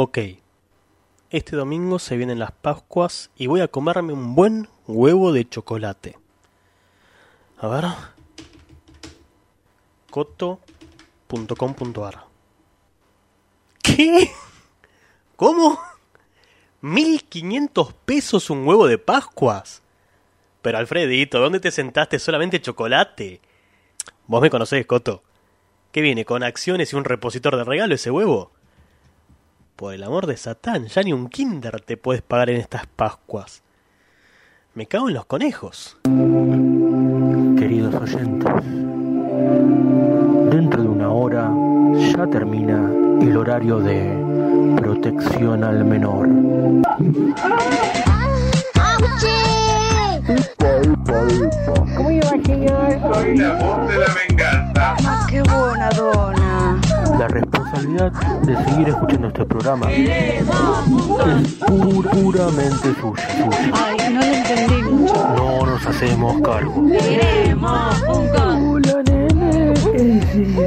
Ok. Este domingo se vienen las Pascuas y voy a comerme un buen huevo de chocolate. A ver. coto.com.ar ¿Qué? ¿Cómo? ¿1500 pesos un huevo de Pascuas? Pero Alfredito, ¿dónde te sentaste solamente chocolate? Vos me conocés, Coto. ¿Qué viene? ¿Con acciones y un repositor de regalo ese huevo? Por el amor de Satán, ya ni un kinder te puedes pagar en estas Pascuas. Me cago en los conejos. Queridos oyentes, dentro de una hora ya termina el horario de protección al menor. ¿Cómo iba, señor? Soy la voz de la venganza. Ah, qué buena dona. La responsabilidad de seguir escuchando este programa es pur- puramente suya, suya. Ay, no lo entendí mucho. No nos hacemos cargo. Queremos un. Hola, nene. decía?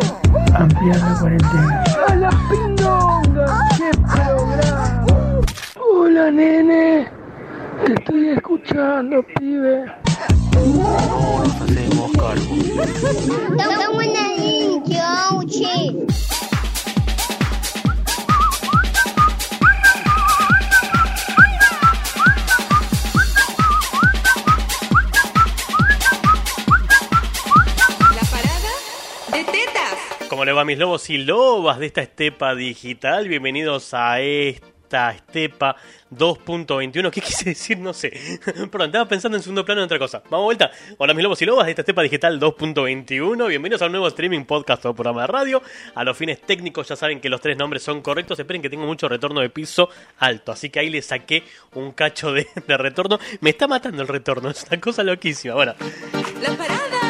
Ampliar la cuarentena. ¡A la pindonga! ¡Qué programa! Hola, nene. Te estoy escuchando, pibe. No nos hacemos cargo. Tamo na linha, ¿Cómo le va mis lobos y lobas de esta estepa digital? Bienvenidos a esta estepa 2.21. ¿Qué quise decir? No sé. Perdón, estaba pensando en segundo plano en otra cosa. Vamos a vuelta. Hola mis lobos y lobas de esta estepa digital 2.21. Bienvenidos a un nuevo streaming podcast o programa de radio. A los fines técnicos ya saben que los tres nombres son correctos. Esperen que tengo mucho retorno de piso alto. Así que ahí le saqué un cacho de, retorno. Me está matando el retorno. Es una cosa loquísima. Bueno. La parada.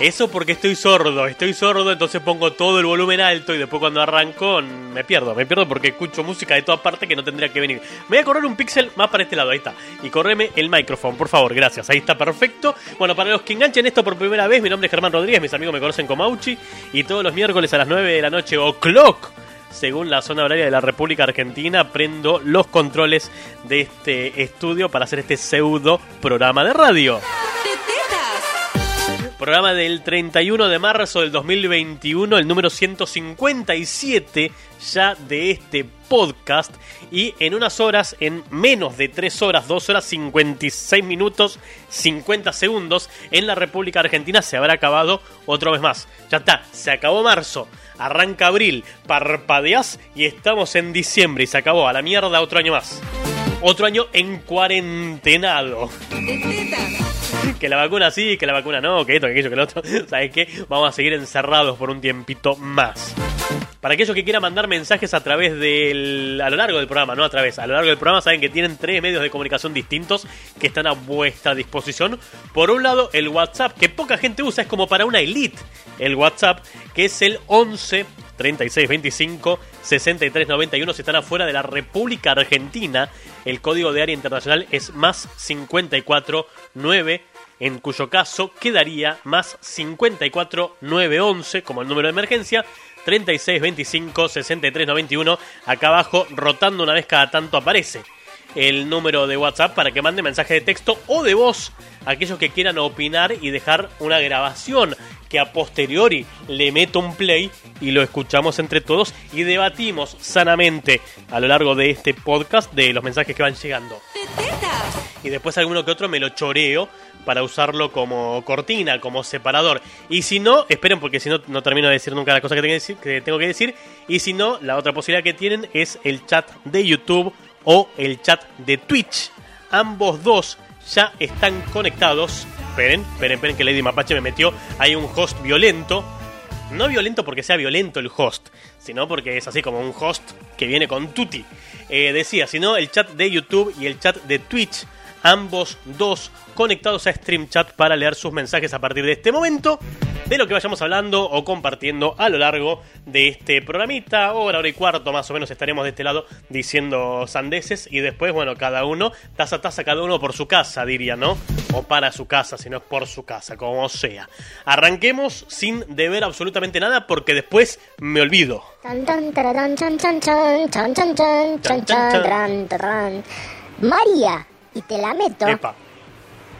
Eso porque estoy sordo, estoy sordo, entonces pongo todo el volumen alto y después cuando arranco me pierdo, me pierdo porque escucho música de todas partes que no tendría que venir. Me voy a correr un píxel más para este lado, ahí está. Y correme el micrófono, por favor, gracias, ahí está perfecto. Bueno, para los que enganchen esto por primera vez, mi nombre es Germán Rodríguez, mis amigos me conocen como Auchi, y todos los miércoles a las 9 de la noche, o clock, según la zona horaria de la República Argentina, prendo los controles de este estudio para hacer este pseudo programa de radio. Programa del 31 de marzo del 2021, el número 157 ya de este podcast. Y en unas horas, en menos de 3 horas, 2 horas 56 minutos 50 segundos, en la República Argentina se habrá acabado otro mes más. Ya está, se acabó marzo. Arranca abril, parpadeás y estamos en diciembre y se acabó. A la mierda otro año más. Otro año en cuarentenado que la vacuna sí, que la vacuna no, que esto, que aquello, que lo otro. ¿Sabes qué? Vamos a seguir encerrados por un tiempito más. Para aquellos que quieran mandar mensajes a través del. a lo largo del programa, no a través, a lo largo del programa, saben que tienen tres medios de comunicación distintos que están a vuestra disposición. Por un lado, el WhatsApp, que poca gente usa, es como para una elite. El WhatsApp, que es el 11 36 25 63 91 si están afuera de la República Argentina. El código de área internacional es más 54 9 en cuyo caso quedaría más 54 911 como el número de emergencia 36 25 63 91 acá abajo rotando una vez cada tanto aparece el número de WhatsApp para que mande mensaje de texto o de voz a aquellos que quieran opinar y dejar una grabación que a posteriori le meto un play y lo escuchamos entre todos y debatimos sanamente a lo largo de este podcast de los mensajes que van llegando y después alguno que otro me lo choreo para usarlo como cortina, como separador. Y si no, esperen porque si no, no termino de decir nunca la cosa que tengo que decir. Y si no, la otra posibilidad que tienen es el chat de YouTube o el chat de Twitch. Ambos dos ya están conectados. Esperen, esperen, esperen que Lady Mapache me metió. Hay un host violento. No violento porque sea violento el host, sino porque es así como un host que viene con tutti. Eh, decía, sino el chat de YouTube y el chat de Twitch, ambos dos conectados a Stream Chat para leer sus mensajes a partir de este momento de lo que vayamos hablando o compartiendo a lo largo de este programita. Hora, hora y cuarto más o menos estaremos de este lado diciendo sandeces y después, bueno, cada uno, taza a taza, cada uno por su casa, diría, ¿no? O para su casa, si no es por su casa, como sea. Arranquemos sin deber absolutamente nada porque después me olvido. María, y te la meto. Epa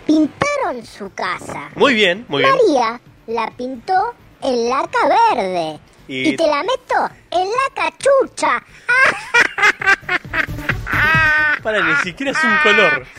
pintaron su casa. Muy bien, muy bien. María la pintó en laca verde Y- y, te la meto en la cachucha. Para, ni siquiera es un color.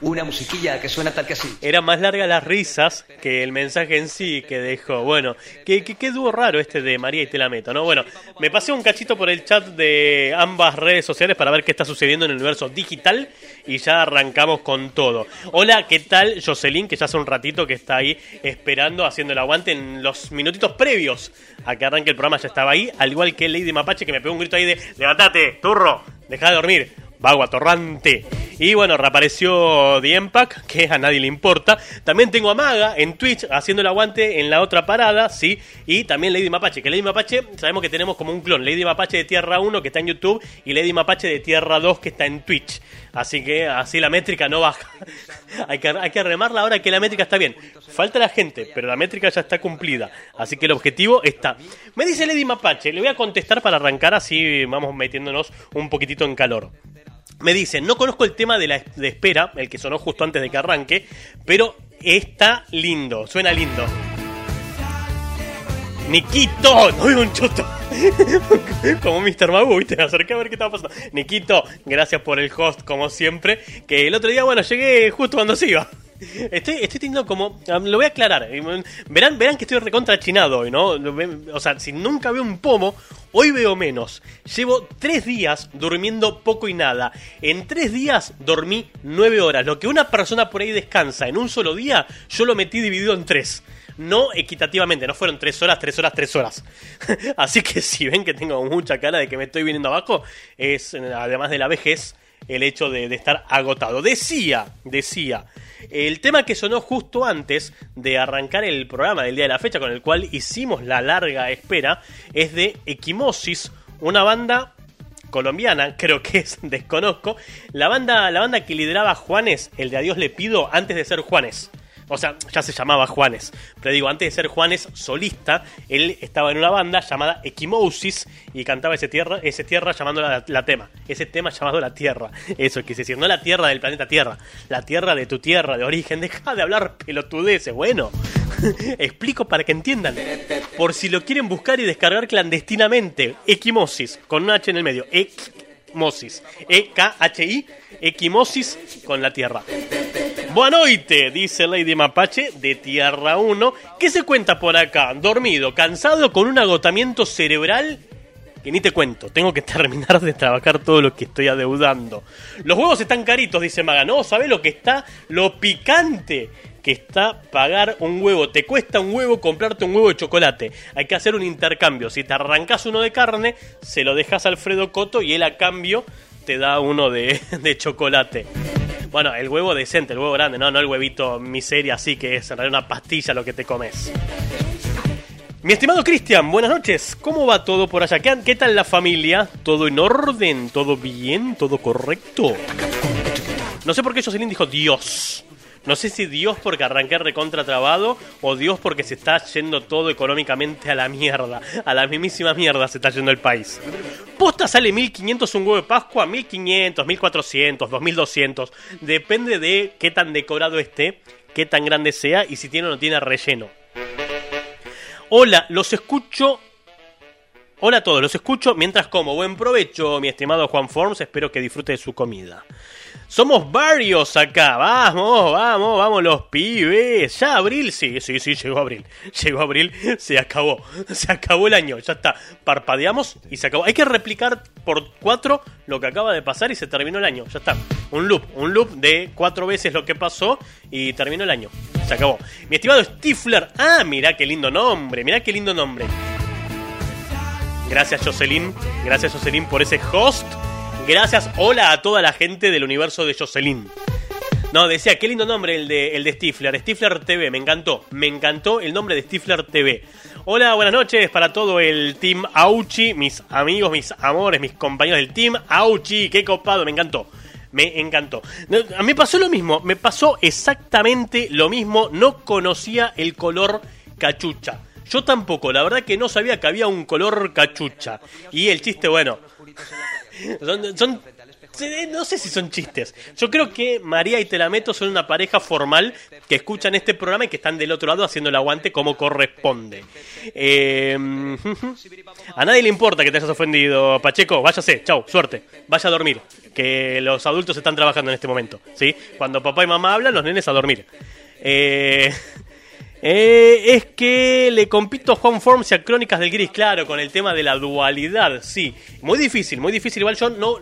Una musiquilla que suena tal que así. Era más larga las risas que el mensaje en sí que dejó. Bueno, qué, qué, qué dúo raro este de María y te la meto, ¿no? Bueno, me pasé un cachito por el chat de ambas redes sociales para ver qué está sucediendo en el universo digital y ya arrancamos con todo. Hola, ¿qué tal? Jocelyn, que ya hace un ratito que está ahí esperando, haciendo el aguante en los minutitos previos a que arranque el programa, ya estaba ahí, al igual que Lady Mapache que me pegó un grito ahí de ¡Levantate, turro! ¡Deja de dormir! Vago atorrante. Y bueno, reapareció The Empac, que a nadie le importa. También tengo a Maga en Twitch haciendo el aguante en la otra parada, sí. Y también Lady Mapache, que Lady Mapache sabemos que tenemos como un clon. Lady Mapache de Tierra 1 que está en YouTube y Lady Mapache de Tierra 2 que está en Twitch. Así que así la métrica no baja. hay, que, hay que remarla ahora que la métrica está bien. Falta la gente, pero la métrica ya está cumplida. Así que el objetivo está. Me dice Lady Mapache, le voy a contestar para arrancar así vamos metiéndonos un poquitito en calor. Me dicen, no conozco el tema de la de espera, el que sonó justo antes de que arranque, pero está lindo, suena lindo. Nikito, no veo un choto. como Mr. Magu, me acerqué a ver qué estaba pasando. Nikito, gracias por el host, como siempre. Que el otro día, bueno, llegué justo cuando se iba. Estoy, estoy teniendo como. Lo voy a aclarar. Verán, verán que estoy recontra chinado hoy, ¿no? O sea, si nunca veo un pomo, hoy veo menos. Llevo tres días durmiendo poco y nada. En tres días dormí nueve horas. Lo que una persona por ahí descansa en un solo día, yo lo metí dividido en tres. No equitativamente, no fueron tres horas, tres horas, tres horas. Así que si ven que tengo mucha cara de que me estoy viniendo abajo, es además de la vejez el hecho de, de estar agotado. Decía, decía, el tema que sonó justo antes de arrancar el programa del día de la fecha, con el cual hicimos la larga espera, es de Equimosis, una banda colombiana, creo que es, desconozco, la banda, la banda que lideraba Juanes, el de Adiós le pido, antes de ser Juanes. O sea, ya se llamaba Juanes. Pero digo, antes de ser Juanes solista, él estaba en una banda llamada Equimosis y cantaba ese tierra, ese tierra llamando la, la tema. Ese tema llamado la tierra. Eso quise decir. No la tierra del planeta Tierra. La tierra de tu tierra de origen. Deja de hablar pelotudeces. Bueno, explico para que entiendan. Por si lo quieren buscar y descargar clandestinamente. Equimosis, con un H en el medio. Equimosis. E-K-H-I. Equimosis con la tierra. Buenoite, dice Lady Mapache de Tierra 1. ¿Qué se cuenta por acá? Dormido, cansado, con un agotamiento cerebral que ni te cuento. Tengo que terminar de trabajar todo lo que estoy adeudando. Los huevos están caritos, dice Maga. No, ¿sabes lo que está? Lo picante que está pagar un huevo. Te cuesta un huevo comprarte un huevo de chocolate. Hay que hacer un intercambio. Si te arrancas uno de carne, se lo dejas a Alfredo Coto y él a cambio te da uno de, de chocolate. Bueno, el huevo decente, el huevo grande, no, no el huevito miseria así que es en realidad una pastilla lo que te comes. Mi estimado Cristian, buenas noches. ¿Cómo va todo por allá? ¿Qué, qué tal la familia? ¿Todo en orden? ¿Todo bien? ¿Todo correcto? No sé por qué Jocelyn dijo Dios. No sé si Dios porque arranqué recontra trabado o Dios porque se está yendo todo económicamente a la mierda. A la mismísima mierda se está yendo el país. Posta sale 1500 un huevo de Pascua, 1500, 1400, 2200. Depende de qué tan decorado esté, qué tan grande sea y si tiene o no tiene relleno. Hola, los escucho. Hola a todos, los escucho mientras como. Buen provecho, mi estimado Juan Forms. Espero que disfrute de su comida. Somos varios acá. Vamos, vamos, vamos los pibes. Ya abril, sí, sí, sí, llegó abril. Llegó abril, se acabó. Se acabó el año, ya está. Parpadeamos y se acabó. Hay que replicar por cuatro lo que acaba de pasar y se terminó el año. Ya está. Un loop, un loop de cuatro veces lo que pasó y terminó el año. Se acabó. Mi estimado Stifler. Ah, mirá qué lindo nombre, mirá qué lindo nombre. Gracias Jocelyn, gracias Jocelyn por ese host. Gracias, hola a toda la gente del universo de Jocelyn. No, decía, qué lindo nombre el de, el de Stifler. Stifler TV, me encantó. Me encantó el nombre de Stifler TV. Hola, buenas noches para todo el Team Auchi, mis amigos, mis amores, mis compañeros del Team Auchi. Qué copado, me encantó. Me encantó. A mí pasó lo mismo, me pasó exactamente lo mismo. No conocía el color cachucha. Yo tampoco, la verdad que no sabía que había un color cachucha. Y el chiste, bueno, son, no sé si son chistes. Yo creo que María y Telameto son una pareja formal que escuchan este programa y que están del otro lado haciendo el aguante como corresponde. Eh, a nadie le importa que te hayas ofendido, Pacheco. Váyase, chau, suerte. Vaya a dormir. Que los adultos están trabajando en este momento. ¿sí? Cuando papá y mamá hablan, los nenes a dormir. Eh, eh, es que le compito a Juan Forms y a Crónicas del Gris, claro, con el tema de la dualidad, sí. Muy difícil, muy difícil. Igual yo no.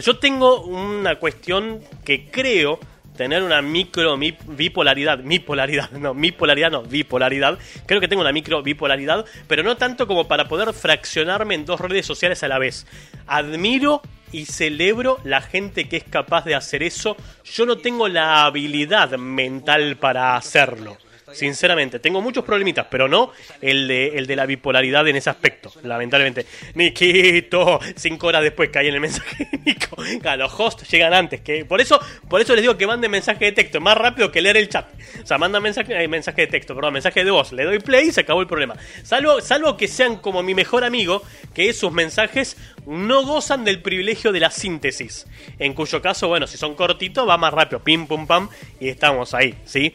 Yo tengo una cuestión que creo tener una micro mi- bipolaridad, mi polaridad, no, mi polaridad no, bipolaridad. Creo que tengo una micro bipolaridad, pero no tanto como para poder fraccionarme en dos redes sociales a la vez. Admiro y celebro la gente que es capaz de hacer eso. Yo no tengo la habilidad mental para hacerlo. Sinceramente, tengo muchos problemitas, pero no el de, el de la bipolaridad en ese aspecto, lamentablemente. Niquito, cinco horas después caí en el mensaje los hosts llegan antes, que por eso, por eso les digo que manden mensaje de texto, más rápido que leer el chat. O sea, mandan mensaje, eh, mensaje de texto, perdón, mensaje de voz, le doy play y se acabó el problema. Salvo, salvo que sean como mi mejor amigo, que sus mensajes no gozan del privilegio de la síntesis. En cuyo caso, bueno, si son cortitos, va más rápido, pim pum pam, y estamos ahí, ¿sí?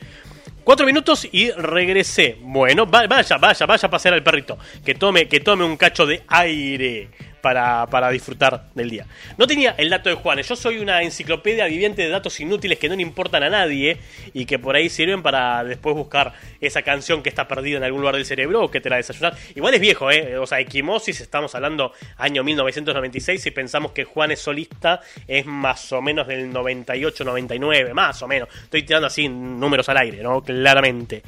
Cuatro minutos y regresé. Bueno, va- vaya, vaya, vaya a pasear al perrito. Que tome, que tome un cacho de aire para, para disfrutar del día. No tenía el dato de Juanes. Yo soy una enciclopedia viviente de datos inútiles que no le importan a nadie y que por ahí sirven para después buscar esa canción que está perdida en algún lugar del cerebro o que te la desayunar. Igual es viejo, ¿eh? O sea, Equimosis, estamos hablando año 1996 y pensamos que Juanes solista es más o menos del 98, 99, más o menos. Estoy tirando así números al aire, ¿no? Claramente.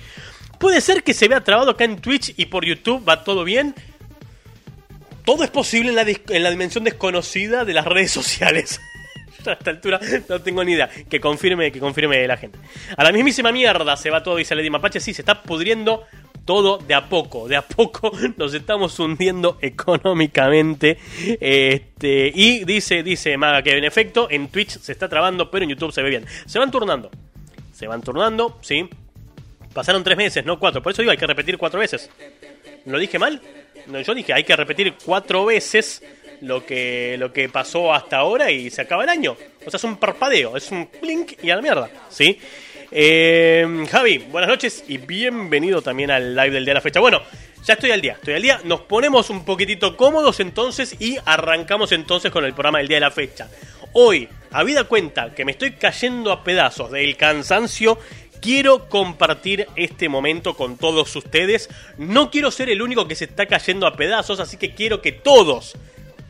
Puede ser que se vea trabado acá en Twitch y por YouTube, va todo bien. Todo es posible en la, en la dimensión desconocida de las redes sociales. A esta altura no tengo ni idea. Que confirme, que confirme la gente. A la mismísima mierda se va todo, dice Lady Mapache. Sí, se está pudriendo todo de a poco. De a poco nos estamos hundiendo económicamente. Este, y dice, dice Maga que en efecto en Twitch se está trabando, pero en YouTube se ve bien. Se van turnando. Se van turnando, sí. Pasaron tres meses, no cuatro. Por eso digo, hay que repetir cuatro veces. ¿Lo dije mal? No, yo dije, hay que repetir cuatro veces lo que, lo que pasó hasta ahora y se acaba el año. O sea, es un parpadeo, es un blink y a la mierda, ¿sí? Eh, Javi, buenas noches y bienvenido también al live del día de la fecha. Bueno, ya estoy al día, estoy al día. Nos ponemos un poquitito cómodos entonces y arrancamos entonces con el programa del día de la fecha. Hoy, habida cuenta que me estoy cayendo a pedazos del cansancio, quiero compartir este momento con todos ustedes. No quiero ser el único que se está cayendo a pedazos, así que quiero que todos,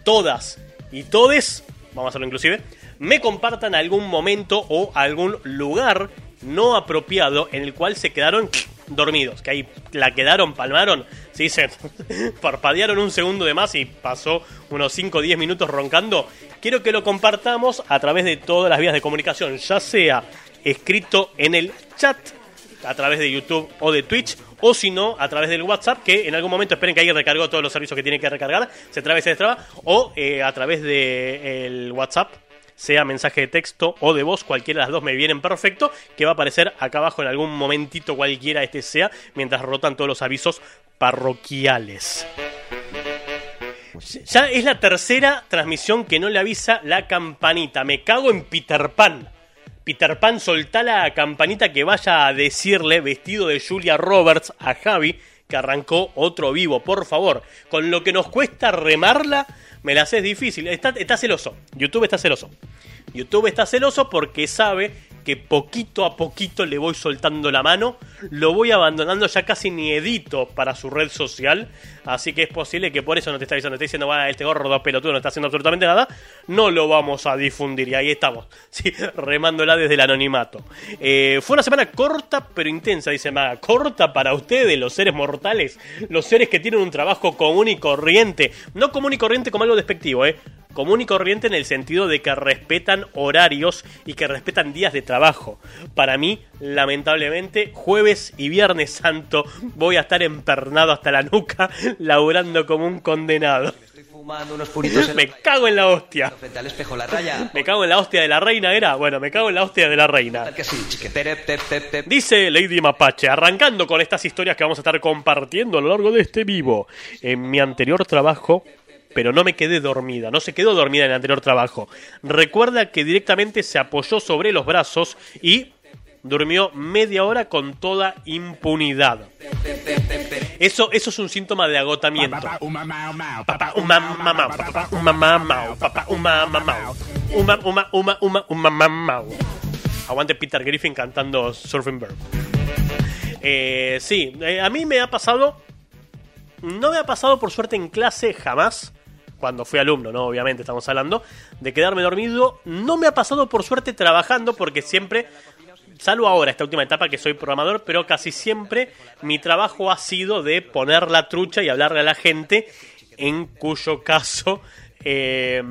todas y todes, vamos a hacerlo inclusive, me compartan algún momento o algún lugar no apropiado en el cual se quedaron dormidos, que ahí la quedaron, palmaron, sí, se parpadearon un segundo de más y pasó unos 5 o 10 minutos roncando. Quiero que lo compartamos a través de todas las vías de comunicación, ya sea escrito en el chat a través de YouTube o de Twitch, o si no, a través del WhatsApp, que en algún momento esperen que alguien recargó todos los servicios que tiene que recargar, se traba y se destraba, o eh, a través del WhatsApp, sea mensaje de texto o de voz, cualquiera de las dos me vienen perfecto, que va a aparecer acá abajo en algún momentito cualquiera este sea, mientras rotan todos los avisos parroquiales. Ya es la tercera transmisión que no le avisa la campanita. Me cago en Peter Pan. Peter Pan, soltá la campanita que vaya a decirle, vestido de Julia Roberts, a Javi, que arrancó otro vivo, por favor. Con lo que nos cuesta remarla, me la haces difícil. Está, está celoso. YouTube está celoso. YouTube está celoso porque sabe que poquito a poquito le voy soltando la mano, lo voy abandonando, ya casi ni edito para su red social, Así que es posible que por eso no te está avisando, te está diciendo, va, este gordo pelotudo no está haciendo absolutamente nada, no lo vamos a difundir. Y ahí estamos, sí, remándola desde el anonimato. Eh, fue una semana corta pero intensa, dice Maga. Corta para ustedes, los seres mortales, los seres que tienen un trabajo común y corriente. No común y corriente como algo despectivo, ¿eh? común y corriente en el sentido de que respetan horarios y que respetan días de trabajo. Para mí, lamentablemente, jueves y viernes santo voy a estar empernado hasta la nuca, laburando como un condenado. Estoy fumando unos puritos en Me cago en la hostia. frente al espejo la raya. Me cago en la hostia de la reina, ¿era? Bueno, me cago en la hostia de la reina. Dice Lady Mapache, arrancando con estas historias que vamos a estar compartiendo a lo largo de este vivo. En mi anterior trabajo, pero no me quedé dormida, no se quedó dormida en el anterior trabajo. Recuerda que directamente se apoyó sobre los brazos y durmió media hora con toda impunidad. Eso, eso es un síntoma de agotamiento. Aguante Peter Griffin cantando Surfing Bird. Eh, sí, eh, a mí me ha pasado. No me ha pasado por suerte en clase jamás. Cuando fui alumno, ¿no? Obviamente estamos hablando. De quedarme dormido. No me ha pasado por suerte trabajando porque siempre. Salvo ahora, esta última etapa que soy programador, pero casi siempre mi trabajo ha sido de poner la trucha y hablarle a la gente, en cuyo caso eh,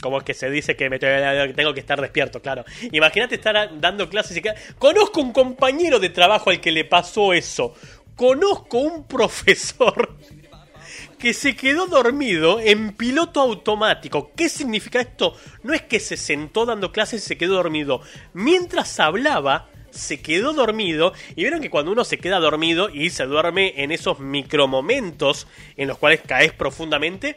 como es que se dice que me tengo que estar despierto, claro. Imagínate estar dando clases y que conozco un compañero de trabajo al que le pasó eso. Conozco un profesor que se quedó dormido en piloto automático. ¿Qué significa esto? No es que se sentó dando clases y se quedó dormido. Mientras hablaba, se quedó dormido. Y vieron que cuando uno se queda dormido y se duerme en esos micromomentos en los cuales caes profundamente,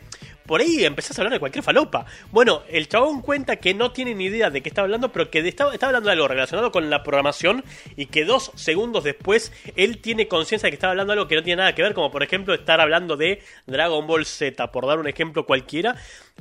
por ahí empezás a hablar de cualquier falopa. Bueno, el chabón cuenta que no tiene ni idea de qué está hablando, pero que está, está hablando de algo relacionado con la programación y que dos segundos después él tiene conciencia de que está hablando de algo que no tiene nada que ver, como por ejemplo estar hablando de Dragon Ball Z, por dar un ejemplo cualquiera.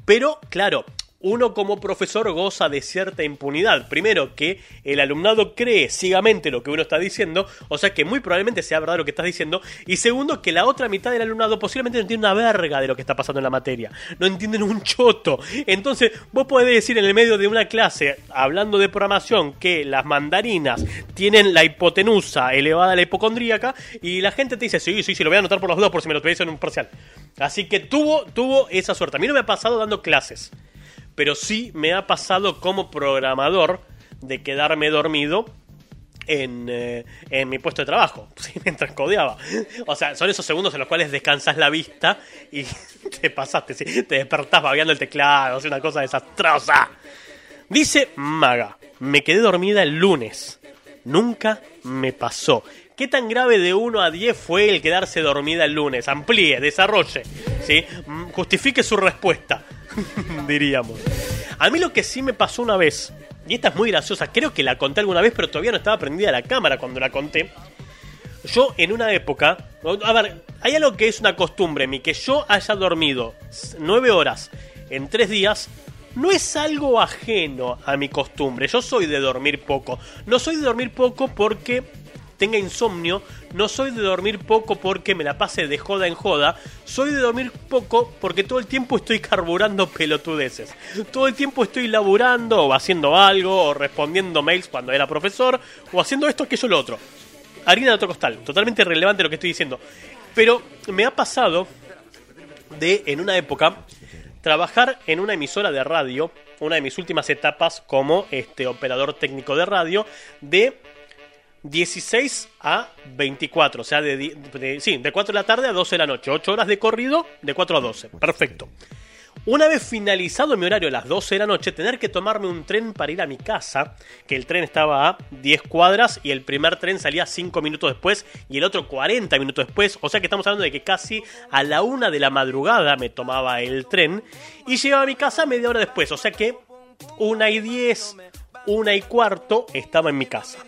Pero, claro, uno como profesor goza de cierta impunidad. Primero, que el alumnado cree ciegamente lo que uno está diciendo, o sea que muy probablemente sea verdad lo que estás diciendo. Y segundo, que la otra mitad del alumnado posiblemente no entiende una verga de lo que está pasando en la materia. No entienden un choto. Entonces, vos podés decir en el medio de una clase, hablando de programación, que las mandarinas tienen la hipotenusa elevada a la hipocondríaca, y la gente te dice, sí, sí, sí, lo voy a anotar por los dos por si me lo pedís en un parcial. Así que tuvo, tuvo esa suerte. A mí no me ha pasado dando clases pero sí me ha pasado como programador de quedarme dormido en, eh, en mi puesto de trabajo, ¿sí? mientras codeaba. O sea, son esos segundos en los cuales descansas la vista y te pasaste, ¿sí? te despertás babeando el teclado, es una cosa desastrosa. Dice Maga, me quedé dormida el lunes. Nunca me pasó. ¿Qué tan grave de 1 a 10 fue el quedarse dormida el lunes? Amplíe, desarrolle, ¿sí? Mm, Justifique su respuesta, diríamos. A mí lo que sí me pasó una vez, y esta es muy graciosa, creo que la conté alguna vez, pero todavía no estaba prendida la cámara cuando la conté. Yo en una época, a ver, hay algo que es una costumbre, mi que yo haya dormido 9 horas en 3 días, no es algo ajeno a mi costumbre. Yo soy de dormir poco. No soy de dormir poco porque tenga insomnio, no soy de dormir poco porque me la pase de joda en joda, soy de dormir poco porque todo el tiempo estoy carburando pelotudeces. Todo el tiempo estoy laburando o haciendo algo o respondiendo mails cuando era profesor o haciendo esto, aquello, lo otro. Harina de otro costal, totalmente irrelevante lo que estoy diciendo. Pero me ha pasado de, en una época, trabajar en una emisora de radio, una de mis últimas etapas como este operador técnico de radio, de 16 a 24, o sea, de, de- sí, de 4 de la tarde a 12 de la noche, 8 horas de corrido, de 4 a 12, perfecto. Una vez finalizado mi horario a las 12 de la noche, tener que tomarme un tren para ir a mi casa, que el tren estaba a 10 cuadras y el primer tren salía 5 minutos después y el otro 40 minutos después, o sea que estamos hablando de que casi a la 1 de la madrugada me tomaba el tren y llegaba a mi casa media hora después, o sea que 1 y 10, 1 y cuarto estaba en mi casa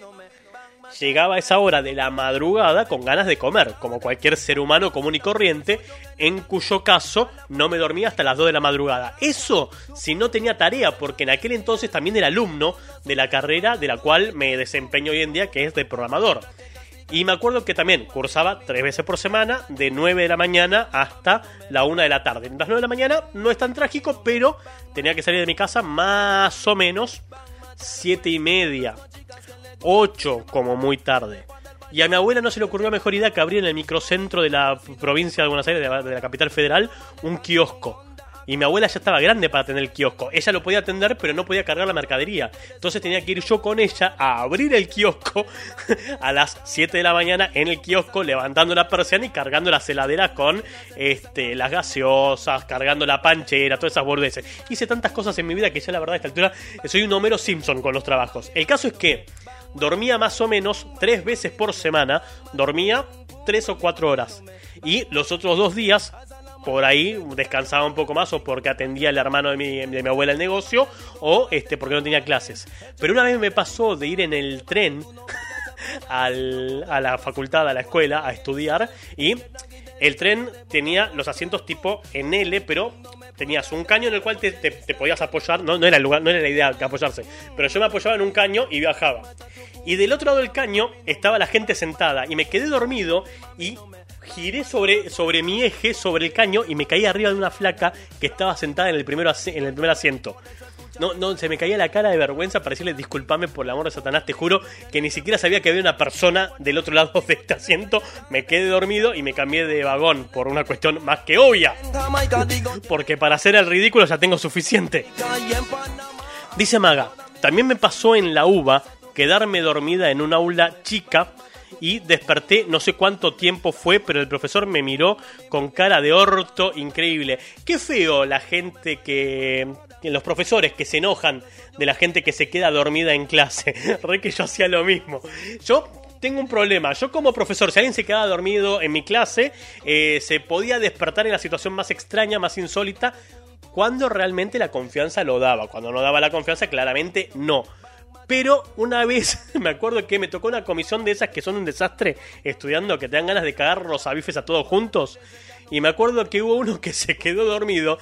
llegaba a esa hora de la madrugada con ganas de comer, como cualquier ser humano común y corriente, en cuyo caso no me dormía hasta las 2 de la madrugada. Eso si no tenía tarea, porque en aquel entonces también era alumno de la carrera de la cual me desempeño hoy en día, que es de programador. Y me acuerdo que también cursaba tres veces por semana, de 9 de la mañana hasta la 1 de la tarde. Las 9 de la mañana no es tan trágico, pero tenía que salir de mi casa más o menos 7 y media, 8 como muy tarde. Y a mi abuela no se le ocurrió mejor idea que abrir en el microcentro de la provincia de Buenos Aires, de la, capital federal, un kiosco. Y mi abuela ya estaba grande para tener el kiosco. Ella lo podía atender, pero no podía cargar la mercadería. Entonces tenía que ir yo con ella a abrir el kiosco a las 7 de la mañana en el kiosco, levantando la persiana y cargando las heladeras con este, las gaseosas, cargando la panchera, todas esas bordeces. Hice tantas cosas en mi vida que ya la verdad a esta altura soy un Homero Simpson con los trabajos. El caso es que dormía más o menos tres veces por semana, dormía tres o cuatro horas. Y los otros dos días por ahí descansaba un poco más o porque atendía al hermano de mi, de mi abuela el negocio o este porque no tenía clases. Pero una vez me pasó de ir en el tren al- a la facultad, a la escuela, a estudiar y el tren tenía los asientos tipo en L, pero tenías un caño en el cual te, te- podías apoyar, no, no era el lugar, no era la idea de apoyarse, pero yo me apoyaba en un caño y viajaba. Y del otro lado del caño estaba la gente sentada y me quedé dormido y giré sobre, sobre mi eje, sobre el caño y me caí arriba de una flaca que estaba sentada en el, primero en el primer asiento. No, no, se me caía la cara de vergüenza para decirle disculpame por el amor de Satanás, te juro que ni siquiera sabía que había una persona del otro lado de este asiento. Me quedé dormido y me cambié de vagón por una cuestión más que obvia. Porque para hacer el ridículo ya tengo suficiente. Dice Maga, también me pasó en la UBA quedarme dormida en un aula chica y desperté, no sé cuánto tiempo fue, pero el profesor me miró con cara de orto increíble. Qué feo la gente que... los profesores que se enojan de la gente que se queda dormida en clase. Re que yo hacía lo mismo. Yo tengo un problema. Yo como profesor, si alguien se quedaba dormido en mi clase, eh, se podía despertar en la situación más extraña, más insólita, cuando realmente la confianza lo daba. Cuando no daba la confianza, claramente no. Pero una vez me acuerdo que me tocó una comisión de esas que son un desastre estudiando, que te dan ganas de cagar los a todos juntos. Y me acuerdo que hubo uno que se quedó dormido.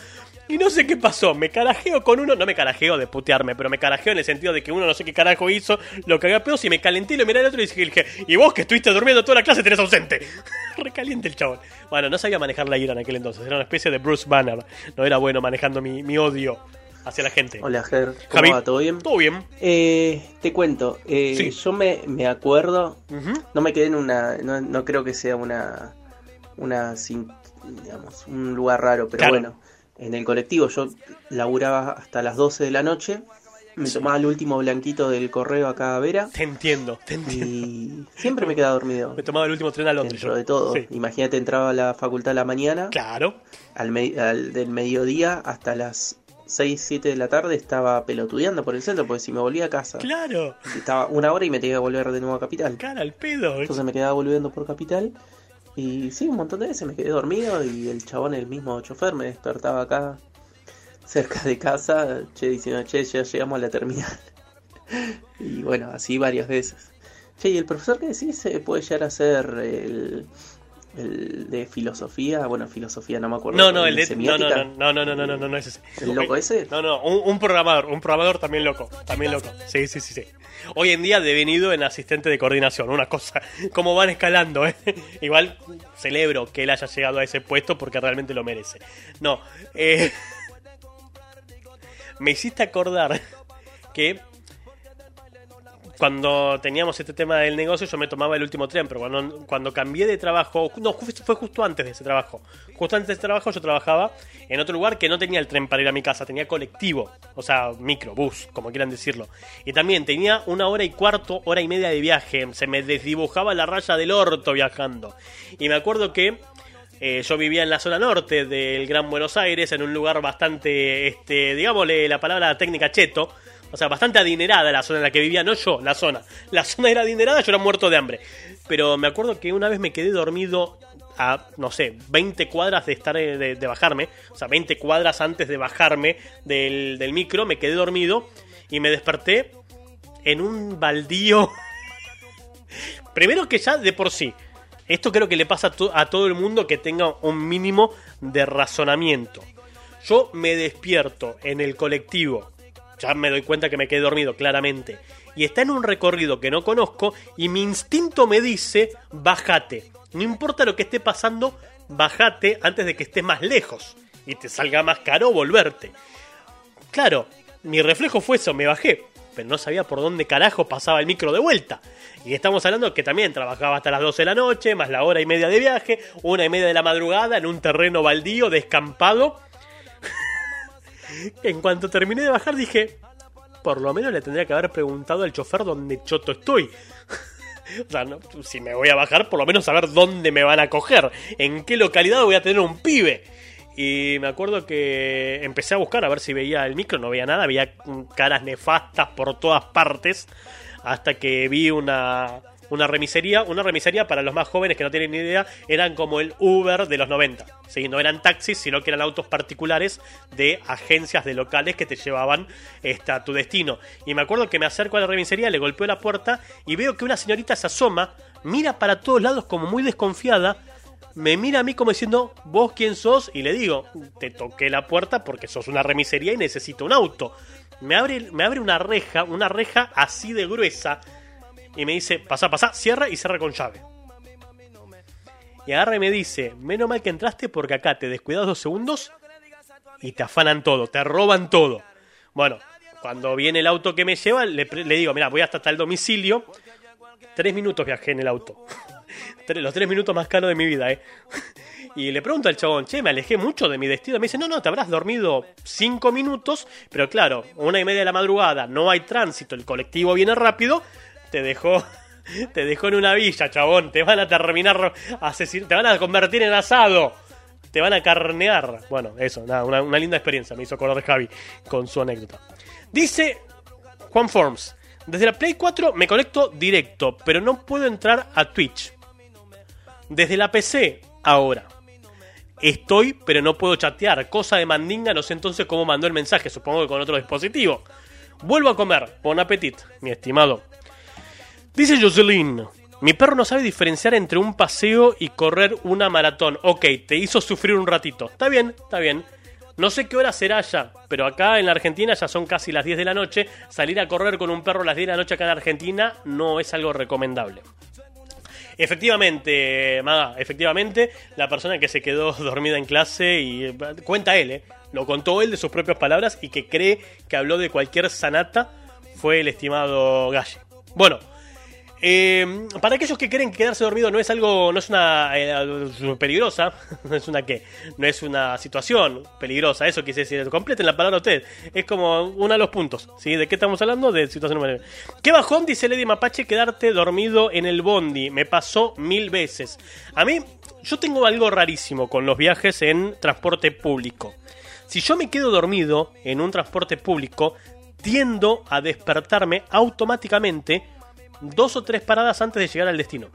Y no sé qué pasó, me carajeo con uno, no me carajeo de putearme, pero me carajeo en el sentido de que uno no sé qué carajo hizo, lo cagué a pedos y me calenté y lo miré al otro y dije, y vos que estuviste durmiendo toda la clase tenés ausente. Recaliente el chabón. Bueno, no sabía manejar la ira en aquel entonces, era una especie de Bruce Banner, no era bueno manejando mi, mi odio hacia la gente. Hola, Ger. ¿Cómo Javi, va? ¿Todo bien? Todo bien. Eh, te cuento. eh, Sí. Yo me, me acuerdo. No me quedé en una. No, no creo que sea una. Una. digamos, un lugar raro, pero Claro. bueno. En el colectivo yo laburaba hasta las 12 de la noche. Me tomaba el último blanquito del correo acá a Vera. Te entiendo, te entiendo. Y siempre me quedaba dormido. Me tomaba el último tren a Londres. Dentro yo. de todo. Sí. Imagínate, entraba a la facultad a la mañana. Claro. Al, me- al- del mediodía hasta las 6, 7 de la tarde estaba pelotudeando por el centro, porque si me volvía a casa, Claro. estaba una hora y me tenía que volver de nuevo a Capital. Cara al pedo. Entonces me quedaba volviendo por Capital. Y sí, un montón de veces me quedé dormido y el chabón, el mismo chofer, me despertaba acá cerca de casa, che, diciendo, che, ya llegamos a la terminal. y bueno, así varias veces. Che, ¿y el profesor que decís puede llegar a ser el, el de filosofía? Bueno, filosofía no me acuerdo. No, no, el de. No, no, no, no, no, no, no, no, no es ese. ¿El loco ese? No, no, un, un programador, un programador también loco, también loco. Sí, sí, sí, sí. Hoy en día devenido en asistente de coordinación, una cosa, como van escalando, ¿eh? Igual celebro que él haya llegado a ese puesto porque realmente lo merece. No, eh, me hiciste acordar que cuando teníamos este tema del negocio yo me tomaba el último tren, pero cuando, cuando cambié de trabajo, no, fue justo antes de ese trabajo. Justo antes de ese trabajo yo trabajaba en otro lugar que no tenía el tren para ir a mi casa, tenía colectivo, o sea, micro, bus, como quieran decirlo. Y también tenía una hora y cuarto, hora y media de viaje, se me desdibujaba la raya del orto viajando. Y me acuerdo que eh, yo vivía en la zona norte del Gran Buenos Aires, en un lugar bastante, este, digámosle la palabra técnica cheto, o sea, bastante adinerada la zona en la que vivía, no yo, la zona. La zona era adinerada, yo era muerto de hambre. Pero me acuerdo que una vez me quedé dormido a, no sé, 20 cuadras de estar eh, de, de bajarme, o sea, 20 cuadras antes de bajarme del, del micro, me quedé dormido y me desperté en un baldío. Primero que ya de por sí, esto creo que le pasa a, a todo el mundo que tenga un mínimo de razonamiento. Yo me despierto en el colectivo, ya me doy cuenta que me quedé dormido, claramente. y está en un recorrido que no conozco y mi instinto me dice, bájate. No importa lo que esté pasando, bájate antes de que estés más lejos y te salga más caro volverte. Claro, mi reflejo fue eso, me bajé, pero no sabía por dónde carajo pasaba el micro de vuelta. Y estamos hablando que también trabajaba hasta las 12 de la noche, más la hora y media de viaje, una y media de la madrugada en un terreno baldío, descampado. En cuanto terminé de bajar dije, por lo menos le tendría que haber preguntado al chofer dónde choto estoy. o sea, no, si me voy a bajar, por lo menos saber dónde me van a coger, en qué localidad voy a tener un pibe. Y me acuerdo que empecé a buscar a ver si veía el micro, no veía nada, veía caras nefastas por todas partes, hasta que vi una, una remisería, una remisería para los más jóvenes que no tienen ni idea, eran como el Uber de los 90. ¿sí? No eran taxis, sino que eran autos particulares de agencias de locales que te llevaban este, a tu destino. Y me acuerdo que me acerco a la remisería, le golpeo la puerta y veo que una señorita se asoma, mira para todos lados como muy desconfiada, me mira a mí como diciendo, ¿vos quién sos? Y le digo, te toqué la puerta porque sos una remisería y necesito un auto. Me abre, me abre una reja, una reja así de gruesa, y me dice, pasa, pasa, cierra y cierra con llave. Y agarra y me dice, menos mal que entraste porque acá te descuidas dos segundos y te afanan todo, te roban todo. Bueno, cuando viene el auto que me lleva, le, digo, mira, voy hasta tal domicilio. Tres minutos viajé en el auto. Los tres minutos más caros de mi vida, ¿eh? Y le pregunto al chabón, che, me alejé mucho de mi destino. Me dice, no, no, te habrás dormido cinco minutos, pero claro, una y media de la madrugada, no hay tránsito, el colectivo viene rápido, te dejó, te dejó en una villa, chabón, te van a terminar asesin te van a convertir en asado, te van a carnear. Bueno, eso, nada, una, una linda experiencia, me hizo acordar Javi con su anécdota. Dice Juan Forms, desde la Play 4 me conecto directo, pero no puedo entrar a Twitch. Desde la PC, ahora. Estoy, pero no puedo chatear. Cosa de mandinga, no sé entonces cómo mandó el mensaje, supongo que con otro dispositivo. Vuelvo a comer. Bon appetit, mi estimado. Dice Jocelyn, mi perro no sabe diferenciar entre un paseo y correr una maratón. Ok, te hizo sufrir un ratito. Está bien, está bien. No sé qué hora será ya, pero acá en la Argentina ya son casi las 10 de la noche. Salir a correr con un perro a las 10 de la noche acá en Argentina no es algo recomendable. Efectivamente, Maga, efectivamente, la persona que se quedó dormida en clase y cuenta él, eh, lo contó él de sus propias palabras y que cree que habló de cualquier sanata fue el estimado Galle. Bueno, eh, para aquellos que creen que quedarse dormido no es algo, no es una eh, peligrosa, no es una que, no es una situación peligrosa, eso quise decir, completen la palabra usted, es como uno de los puntos, ¿sí? ¿De qué estamos hablando? De situación humana. ¿Qué bajón, dice Lady Mapache, quedarte dormido en el bondi? Me pasó mil veces. A mí, yo tengo algo rarísimo con los viajes en transporte público. Si yo me quedo dormido en un transporte público, tiendo a despertarme automáticamente dos o tres paradas antes de llegar al destino.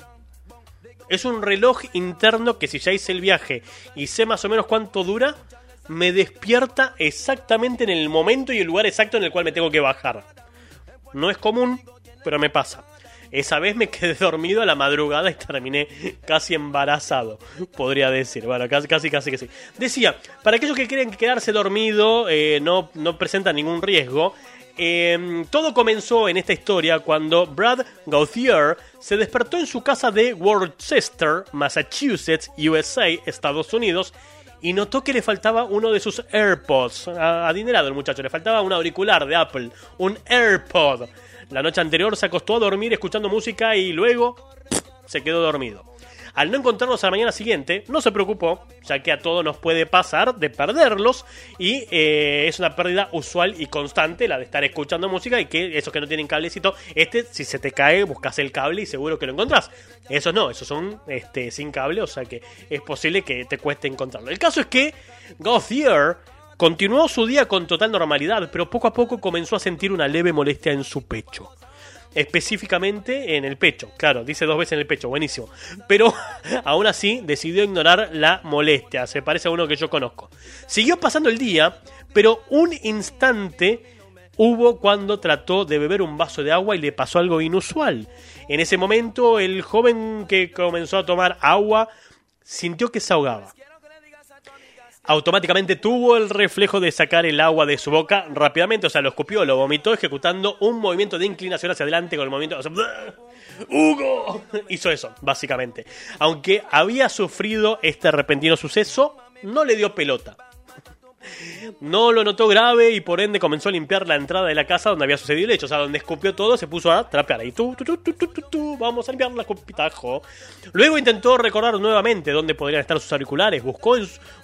Es un reloj interno que si ya hice el viaje y sé más o menos cuánto dura, me despierta exactamente en el momento y el lugar exacto en el cual me tengo que bajar. No es común, pero me pasa. Esa vez me quedé dormido a la madrugada y terminé casi embarazado, podría decir. Bueno, casi, casi, casi que sí. Decía, para aquellos que creen que quedarse dormido eh, no, no presenta ningún riesgo, eh, todo comenzó en esta historia cuando Brad Gauthier se despertó en su casa de Worcester, Massachusetts, USA, Estados Unidos, y notó que le faltaba uno de sus AirPods. Adinerado el muchacho, le faltaba un auricular de Apple, un AirPod. La noche anterior se acostó a dormir escuchando música y luego se quedó dormido. Al no encontrarlos a la mañana siguiente, no se preocupó, ya que a todos nos puede pasar de perderlos y eh, es una pérdida usual y constante la de estar escuchando música y que esos que no tienen cablecito, este si se te cae buscas el cable y seguro que lo encontrás. Esos no, esos son este, sin cable, o sea que es posible que te cueste encontrarlo. El caso es que Gauthier continuó su día con total normalidad, pero poco a poco comenzó a sentir una leve molestia en su pecho específicamente en el pecho. Claro, dice dos veces en el pecho, buenísimo. Pero aún así decidió ignorar la molestia, se parece a uno que yo conozco. Siguió pasando el día, pero un instante hubo cuando trató de beber un vaso de agua y le pasó algo inusual. En ese momento el joven que comenzó a tomar agua sintió que se ahogaba. Automáticamente tuvo el reflejo de sacar el agua de su boca rápidamente, o sea, lo escupió, lo vomitó, ejecutando un movimiento de inclinación hacia adelante con el movimiento. o sea, ¡Hugo! Hizo eso, básicamente. Aunque había sufrido este repentino suceso, no le dio pelota. No lo notó grave y por ende comenzó a limpiar la entrada de la casa donde había sucedido el hecho. O sea, donde escupió todo, se puso a trapear ahí. Tú, vamos a limpiar la copitajo. Luego intentó recordar nuevamente dónde podrían estar sus auriculares. Buscó,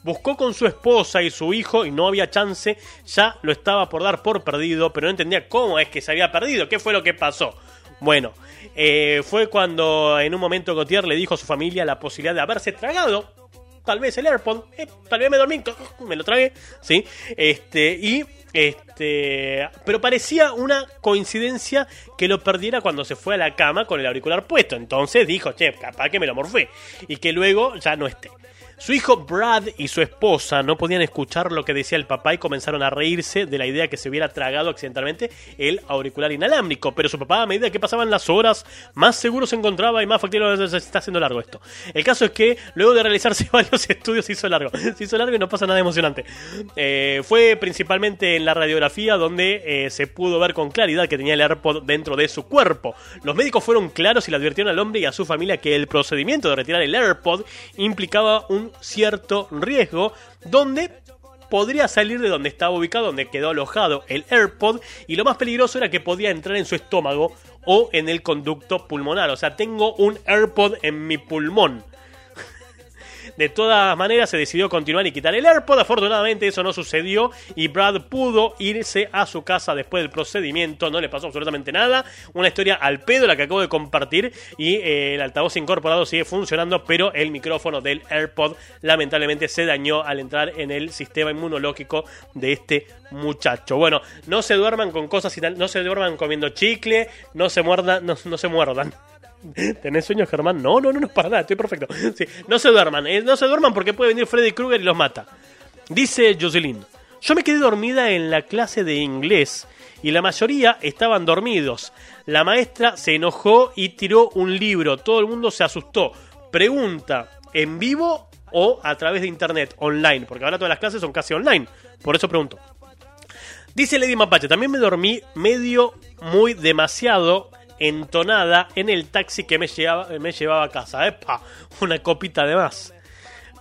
buscó con su esposa y su hijo y no había chance. Ya lo estaba por dar por perdido, pero no entendía cómo es que se había perdido. ¿Qué fue lo que pasó? Bueno, eh, fue cuando en un momento Gautier le dijo a su familia la posibilidad de haberse tragado tal vez el AirPod, eh, tal vez me dormí, me lo tragué, ¿sí? Este, y este, pero parecía una coincidencia que lo perdiera cuando se fue a la cama con el auricular puesto. Entonces dijo, che, capaz que me lo morfé. Y que luego ya no esté. Su hijo Brad y su esposa no podían escuchar lo que decía el papá y comenzaron a reírse de la idea que se hubiera tragado accidentalmente el auricular inalámbrico. Pero su papá, a medida que pasaban las horas, más seguro se encontraba y más factible se está haciendo largo esto. El caso es que luego de realizarse varios estudios se hizo largo. Se hizo largo y no pasa nada emocionante. Eh, fue principalmente en la radiografía donde eh, se pudo ver con claridad que tenía el AirPod dentro de su cuerpo. Los médicos fueron claros y le advirtieron al hombre y a su familia que el procedimiento de retirar el AirPod implicaba un cierto riesgo donde podría salir de donde estaba ubicado, donde quedó alojado el AirPod, y lo más peligroso era que podía entrar en su estómago o en el conducto pulmonar. O sea, tengo un AirPod en mi pulmón. De todas maneras, se decidió continuar y quitar el AirPod. Afortunadamente, eso no sucedió y Brad pudo irse a su casa después del procedimiento. No le pasó absolutamente nada. Una historia al pedo la que acabo de compartir. Y eh, el altavoz incorporado sigue funcionando, pero el micrófono del AirPod lamentablemente se dañó al entrar en el sistema inmunológico de este muchacho. Bueno, no se duerman con cosas, y tal- no se duerman comiendo chicle, no se muerdan, no, no se muerdan. ¿Tenés sueño, Germán? No, no, no, no, para nada, estoy perfecto. No se duerman, eh, no se duerman porque puede venir Freddy Krueger y los mata. Dice Jocelyn, yo me quedé dormida en la clase de inglés y la mayoría estaban dormidos. La maestra se enojó y tiró un libro, todo el mundo se asustó. Pregunta, ¿en vivo o a través de internet, online? Porque ahora todas las clases son casi online, por eso pregunto. Dice Lady Mapache, también me dormí medio, muy demasiado entonada en el taxi que me llevaba, me llevaba a casa. ¡Epa! Una copita de más.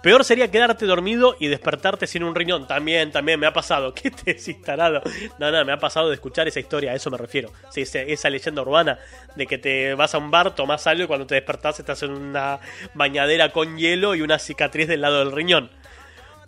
Peor sería quedarte dormido y despertarte sin un riñón. También, también me ha pasado. ¿Qué te decís, tarado? No, no, me ha pasado de escuchar esa historia, a eso me refiero. Sí, esa, leyenda urbana de que te vas a un bar, tomás algo y cuando te despertás estás en una bañadera con hielo y una cicatriz del lado del riñón.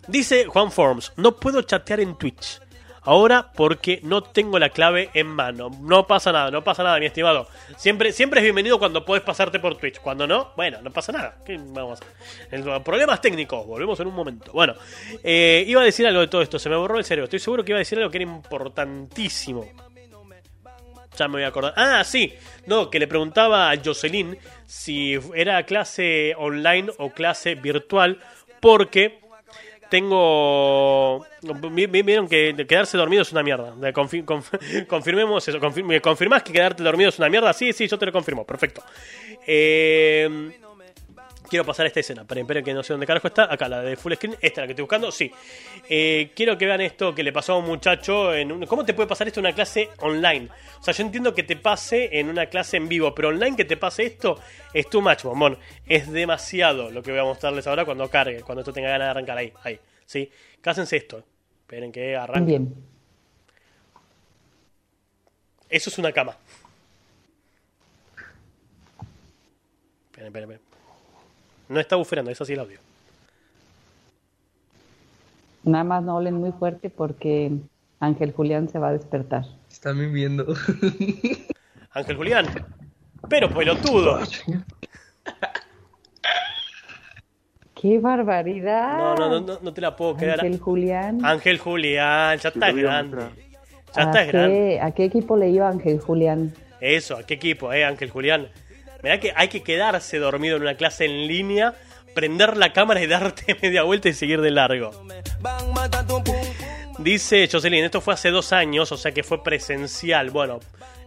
Dice Juan Forms, no puedo chatear en Twitch. Ahora porque no tengo la clave en mano. No pasa nada, no pasa nada, mi estimado. Siempre, siempre es bienvenido cuando puedes pasarte por Twitch. Cuando no, bueno, no pasa nada. ¿Qué vamos a hacer? Problemas técnicos, volvemos en un momento. Bueno, eh, iba a decir algo de todo esto, se me borró el cerebro. Estoy seguro que iba a decir algo que era importantísimo. Ya me voy a acordar. Ah, sí. No, que le preguntaba a Jocelyn si era clase online o clase virtual. Porque tengo. vi- vi- Vieron que quedarse dormido es una mierda. Confirmemos eso. confir- ¿Me confirmás que quedarte dormido es una mierda? Sí, sí, yo te lo confirmo. Perfecto. Eh, Quiero pasar esta escena. Esperen, esperen que no sé dónde carajo está. Acá, la de full screen. Esta es la que estoy buscando. Sí. Eh, quiero que vean esto que le pasó a un muchacho. En un- ¿Cómo te puede pasar esto en una clase online? O sea, yo entiendo que te pase en una clase en vivo, pero online que te pase esto es too much, bombón. Es demasiado lo que voy a mostrarles ahora cuando cargue, cuando esto tenga ganas de arrancar ahí. Ahí. ¿Sí? Cásense esto. Esperen que arranque. Bien. Eso es una cama. Esperen, esperen, esperen. No está buferando, es así el audio. Nada más no hablen muy fuerte porque Ángel Julián se va a despertar. Están viviendo. Ángel Julián. Pero pelotudo. ¡Qué barbaridad! No, no, no, no, no te la puedo creer. Ángel Julián. Ángel Julián, ya estás grande. Ya ¿A estás grande. ¿A qué equipo le iba Ángel Julián? Eso, ¿a qué equipo, eh, Ángel Julián? Mirá que hay que quedarse dormido en una clase en línea, prender la cámara y darte media vuelta y seguir de largo. Dice Jocelyn, esto fue hace dos años, o sea que fue presencial. Bueno,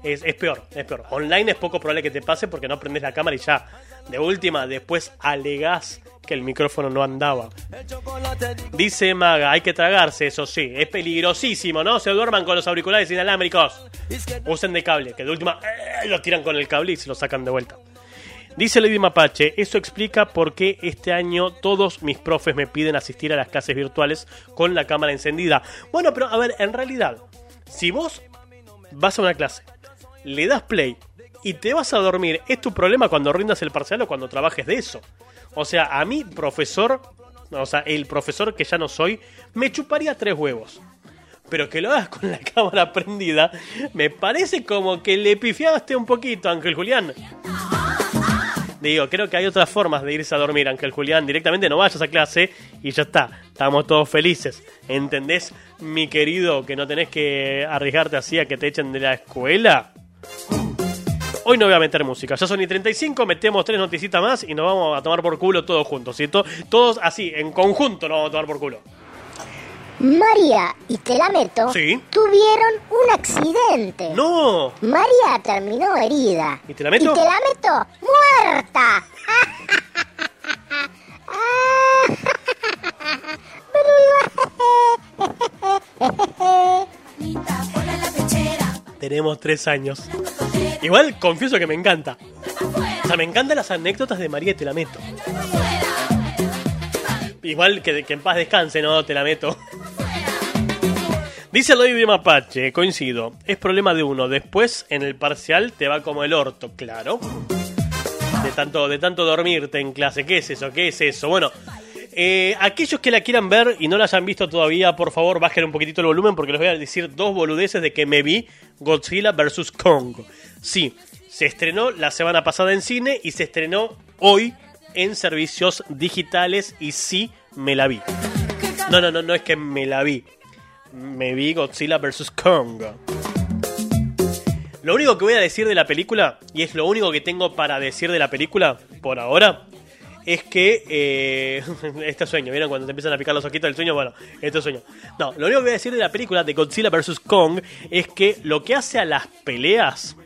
es, es peor, es peor. Online es poco probable que te pase porque no prendes la cámara y ya. De última, después alegás que el micrófono no andaba. Dice Maga, hay que tragarse, eso sí. Es peligrosísimo, ¿no? Se duerman con los auriculares inalámbricos. Usen de cable, que de última eh, lo tiran con el cable y se lo sacan de vuelta. Dice Lady Mapache, eso explica por qué este año todos mis profes me piden asistir a las clases virtuales con la cámara encendida. Bueno, pero a ver, en realidad, si vos vas a una clase, le das play y te vas a dormir, es tu problema cuando rindas el parcial o cuando trabajes de eso. O sea, a mí, profesor, o sea, el profesor que ya no soy, me chuparía tres huevos. Pero que lo hagas con la cámara prendida, me parece como que le pifiaste un poquito, Ángel Julián. Digo, creo que hay otras formas de irse a dormir, Ángel Julián. Directamente no vayas a clase y ya está. Estamos todos felices. ¿Entendés, mi querido, que no tenés que arriesgarte así a que te echen de la escuela? Hoy no voy a meter música. Ya son y 35, metemos tres noticitas más y nos vamos a tomar por culo todos juntos. ¿sí? To- Todos así, en conjunto nos vamos a tomar por culo. María y te la meto Sí. tuvieron un accidente. ¡No! María terminó herida. ¿Y te la meto? Y te la meto muerta. Tenemos tres años. Igual confieso que me encanta. O sea, me encantan las anécdotas de María y te la meto. Igual que, que en paz descanse, ¿no? Te la meto. Dice Lady Mapache, coincido. Es problema de uno. Después, en el parcial, te va como el orto, claro. De tanto, de tanto dormirte en clase. ¿Qué es eso? ¿Qué es eso? Bueno, eh, aquellos que la quieran ver y no la hayan visto todavía, por favor, bajen un poquitito el volumen porque les voy a decir dos boludeces de que me vi Godzilla vs. Kong. Sí, se estrenó la semana pasada en cine y se estrenó hoy en servicios digitales y sí me la vi. No, no, no, no es que me la vi. Me vi Godzilla vs. Kong. Lo único que voy a decir de la película, y es lo único que tengo para decir de la película por ahora, es que eh, este sueño, ¿vieron? Cuando te empiezan a picar los ojitos del sueño, bueno, este sueño. No, lo único que voy a decir de la película de Godzilla vs. Kong es que lo que hace a las peleas,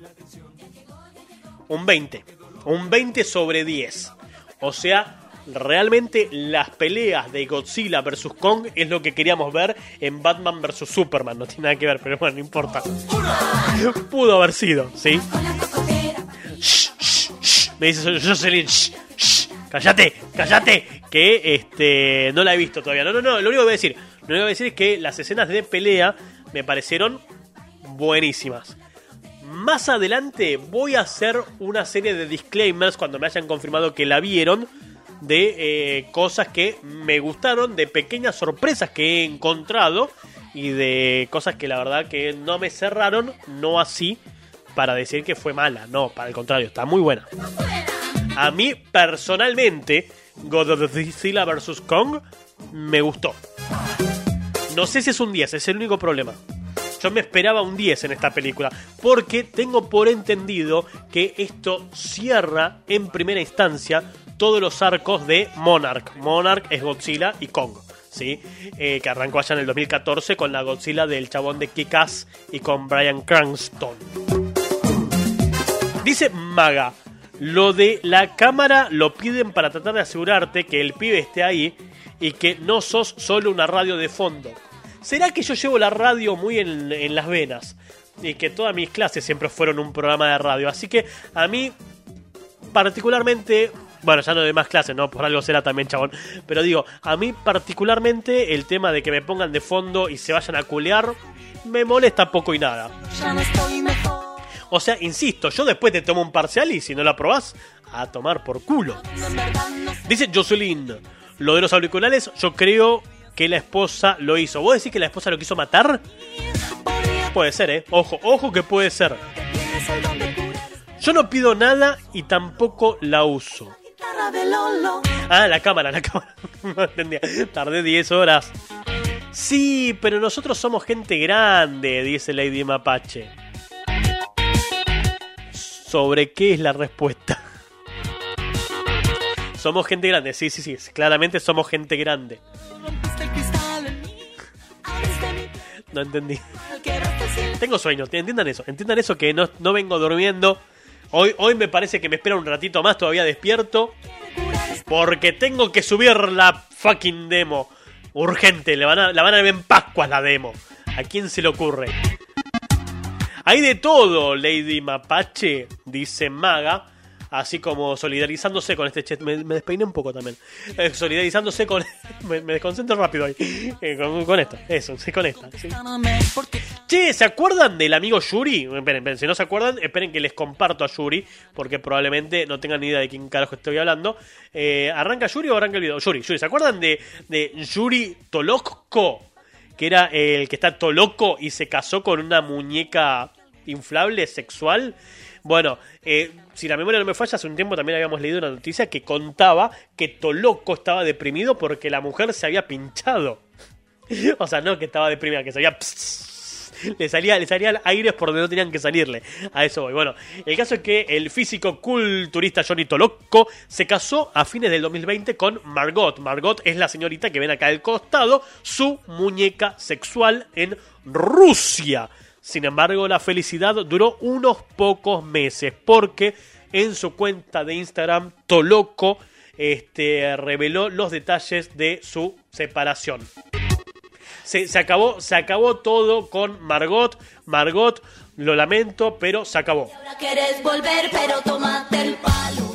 un 20, un 20 sobre 10. O sea, realmente las peleas de Godzilla vs. Kong es lo que queríamos ver en Batman vs. Superman. No tiene nada que ver, pero bueno, no importa. Pudo haber sido, ¿sí? Shh, shh, shh. Me dice Jocelyn, shh, shh. Cállate, cállate, que este no la he visto todavía. No, no, no, lo único que voy a decir, lo único que voy a decir es que las escenas de pelea me parecieron buenísimas. Más adelante voy a hacer una serie de disclaimers cuando me hayan confirmado que la vieron de eh, cosas que me gustaron, de pequeñas sorpresas que he encontrado y de cosas que la verdad que no me cerraron, no así para decir que fue mala, no, para el contrario, está muy buena. A mí personalmente, Godzilla vs. Kong me gustó. No sé si es un 10, es el único problema. Yo me esperaba un 10 en esta película, porque tengo por entendido que esto cierra en primera instancia todos los arcos de Monarch. Monarch es Godzilla y Kong, ¿sí? Eh, que arrancó allá en el 2014 con la Godzilla del chabón de Kick-Ass y con Brian Cranston. Dice Maga, lo de la cámara lo piden para tratar de asegurarte que el pibe esté ahí y que no sos solo una radio de fondo. ¿Será que yo llevo la radio muy en, las venas? Y que todas mis clases siempre fueron un programa de radio. Así que a mí, particularmente, bueno, ya no de más clases, ¿no? Por algo será también, chabón. Pero digo, a mí particularmente el tema de que me pongan de fondo y se vayan a culear, me molesta poco y nada. O sea, insisto, yo después te tomo un parcial y si no lo aprobás, a tomar por culo. Dice Jocelyn, lo de los auriculares, yo creo que la esposa lo hizo. ¿Vos decís que la esposa lo quiso matar? Puede ser, ¿eh? Ojo, ojo que puede ser. Yo no pido nada y tampoco la uso. Ah, la cámara, la cámara. No entendía. Tardé 10 horas. Sí, pero nosotros somos gente grande, dice Lady Mapache. ¿Sobre qué es la respuesta? Somos gente grande, sí, sí, sí. Claramente somos gente grande. No entendí. Tengo sueño, entiendan eso, entiendan eso que no, no vengo durmiendo. Hoy, hoy me parece que me espera un ratito más todavía despierto. Porque tengo que subir la fucking demo. Urgente, le van a, la van a ver en Pascuas la demo. ¿A quién se le ocurre? Hay de todo, Lady Mapache, dice Maga. Así como solidarizándose con este chat. Me, me despeiné un poco también. Eh, solidarizándose con. me, desconcentro rápido ahí. Eh, con, con esto, eso, sí, con esta. Che, ¿se acuerdan del amigo Yuri? Esperen, esperen, si no se acuerdan, esperen que les comparto a Yuri, porque probablemente no tengan ni idea de quién carajo estoy hablando. Eh, ¿Arranca Yuri o arranca el video? Yuri, Yuri, ¿se acuerdan de, de Yuri Tolokko? Que era el que está Toloco y se casó con una muñeca inflable sexual. Bueno, eh, si la memoria no me falla, hace un tiempo también habíamos leído una noticia que contaba que Toloco estaba deprimido porque la mujer se había pinchado. O sea, no que estaba deprimida, que se había... Le salía, le salían aires por donde no tenían que salirle. A eso voy. Bueno, el caso es que el físico culturista Johnny Toloco se casó a fines del 2020 con Margot. Margot es la señorita que ven acá al costado, su muñeca sexual en Rusia. Sin embargo, la felicidad duró unos pocos meses porque en su cuenta de Instagram Toloco este, reveló los detalles de su separación se, se acabó, se acabó todo con Margot. Margot, lo lamento, pero se acabó. Quieres volver, pero tómate el palo.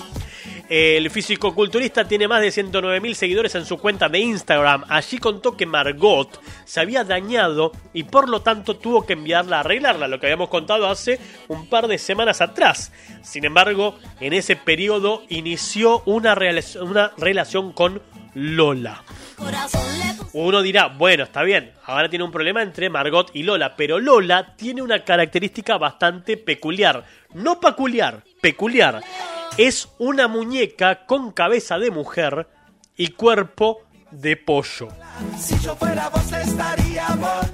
El físico-culturista tiene más de 109.000 seguidores en su cuenta de Instagram. Allí contó que Margot se había dañado y por lo tanto tuvo que enviarla a arreglarla, lo que habíamos contado hace un par de semanas atrás. Sin embargo, en ese periodo inició una, relac- una relación con Lola. Uno dirá, bueno, está bien, ahora tiene un problema entre Margot y Lola, pero Lola tiene una característica bastante peculiar. No peculiar, peculiar. Es una muñeca con cabeza de mujer y cuerpo de pollo.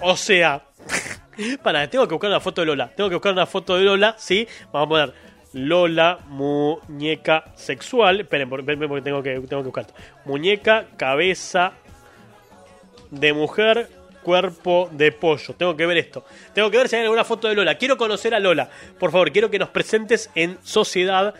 O sea, para, tengo que buscar una foto de Lola. Tengo que buscar una foto de Lola, sí. Vamos a poner Lola, muñeca sexual. Esperen, esperen porque tengo que, tengo que buscar. Muñeca, cabeza de mujer, cuerpo de pollo. Tengo que ver esto. Tengo que ver si hay alguna foto de Lola. Quiero conocer a Lola. Por favor, quiero que nos presentes en sociedad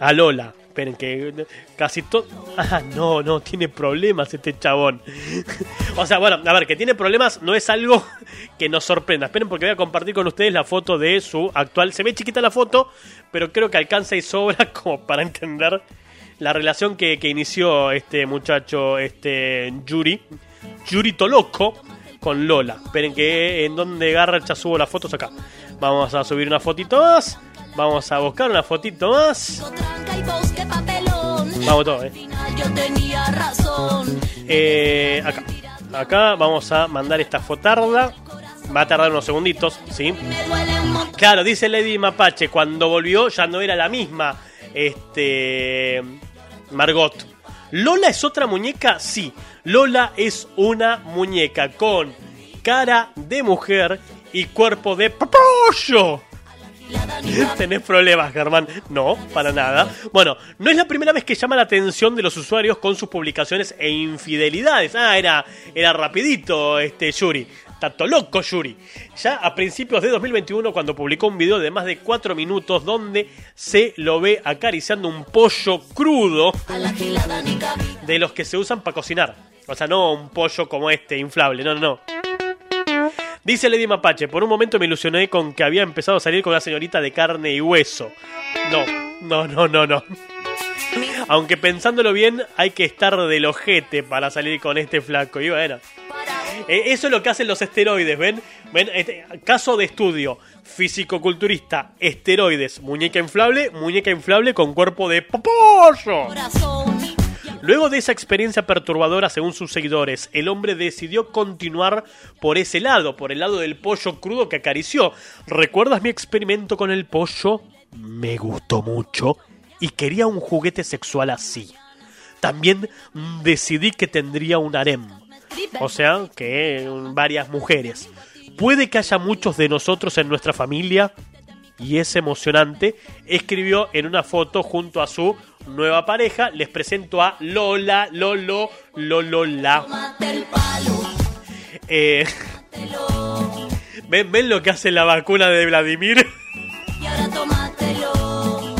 a Lola. Esperen, que casi todo... Ah, no, no, tiene problemas este chabón. o sea, bueno, a ver, que tiene problemas no es algo que nos sorprenda. Esperen porque voy a compartir con ustedes la foto de su actual... Se ve chiquita la foto, pero creo que alcanza y sobra como para entender la relación que, que inició este muchacho, este Yuri. Yuri Toloco con Lola. Esperen que en donde Garracha subo las fotos acá. Vamos a subir una fotito más. Vamos a buscar una fotito más. Vamos todo, eh. Eh, acá. Acá vamos a mandar esta fotarda. Va a tardar unos segunditos, ¿sí? Claro, dice Lady Mapache, cuando volvió ya no era la misma. Este. Margot. ¿Lola es otra muñeca? Sí. Lola es una muñeca con cara de mujer y cuerpo de pollo. ¿Tenés problemas, Germán? No, para nada. Bueno, no es la primera vez que llama la atención de los usuarios con sus publicaciones e infidelidades. Ah, era, era rapidito este Yuri. Tanto loco Yuri. Ya a principios de 2021 cuando publicó un video de más de 4 minutos donde se lo ve acariciando un pollo crudo de los que se usan para cocinar. O sea, no un pollo como este, inflable, no, no, no. Dice Lady Mapache, por un momento me ilusioné con que había empezado a salir con una señorita de carne y hueso. No, no, no, no, no. Aunque pensándolo bien, hay que estar del ojete para salir con este flaco. Y bueno, eh, eso es lo que hacen los esteroides, ¿ven? ¿Ven? Este, caso de estudio, físico-culturista, esteroides, muñeca inflable, muñeca inflable con cuerpo de pollo. Luego de esa experiencia perturbadora, según sus seguidores, el hombre decidió continuar por ese lado, por el lado del pollo crudo que acarició. ¿Recuerdas mi experimento con el pollo? Me gustó mucho y quería un juguete sexual así. También decidí que tendría un harem, o sea, que varias mujeres. Puede que haya muchos de nosotros en nuestra familia y es emocionante, escribió en una foto junto a su nueva pareja. Les presento a Lola, Lolo, Lolola. Tómate el palo. Eh. ¿Ven, ven lo que hace la vacuna de Vladimir? Y ahora tómatelo.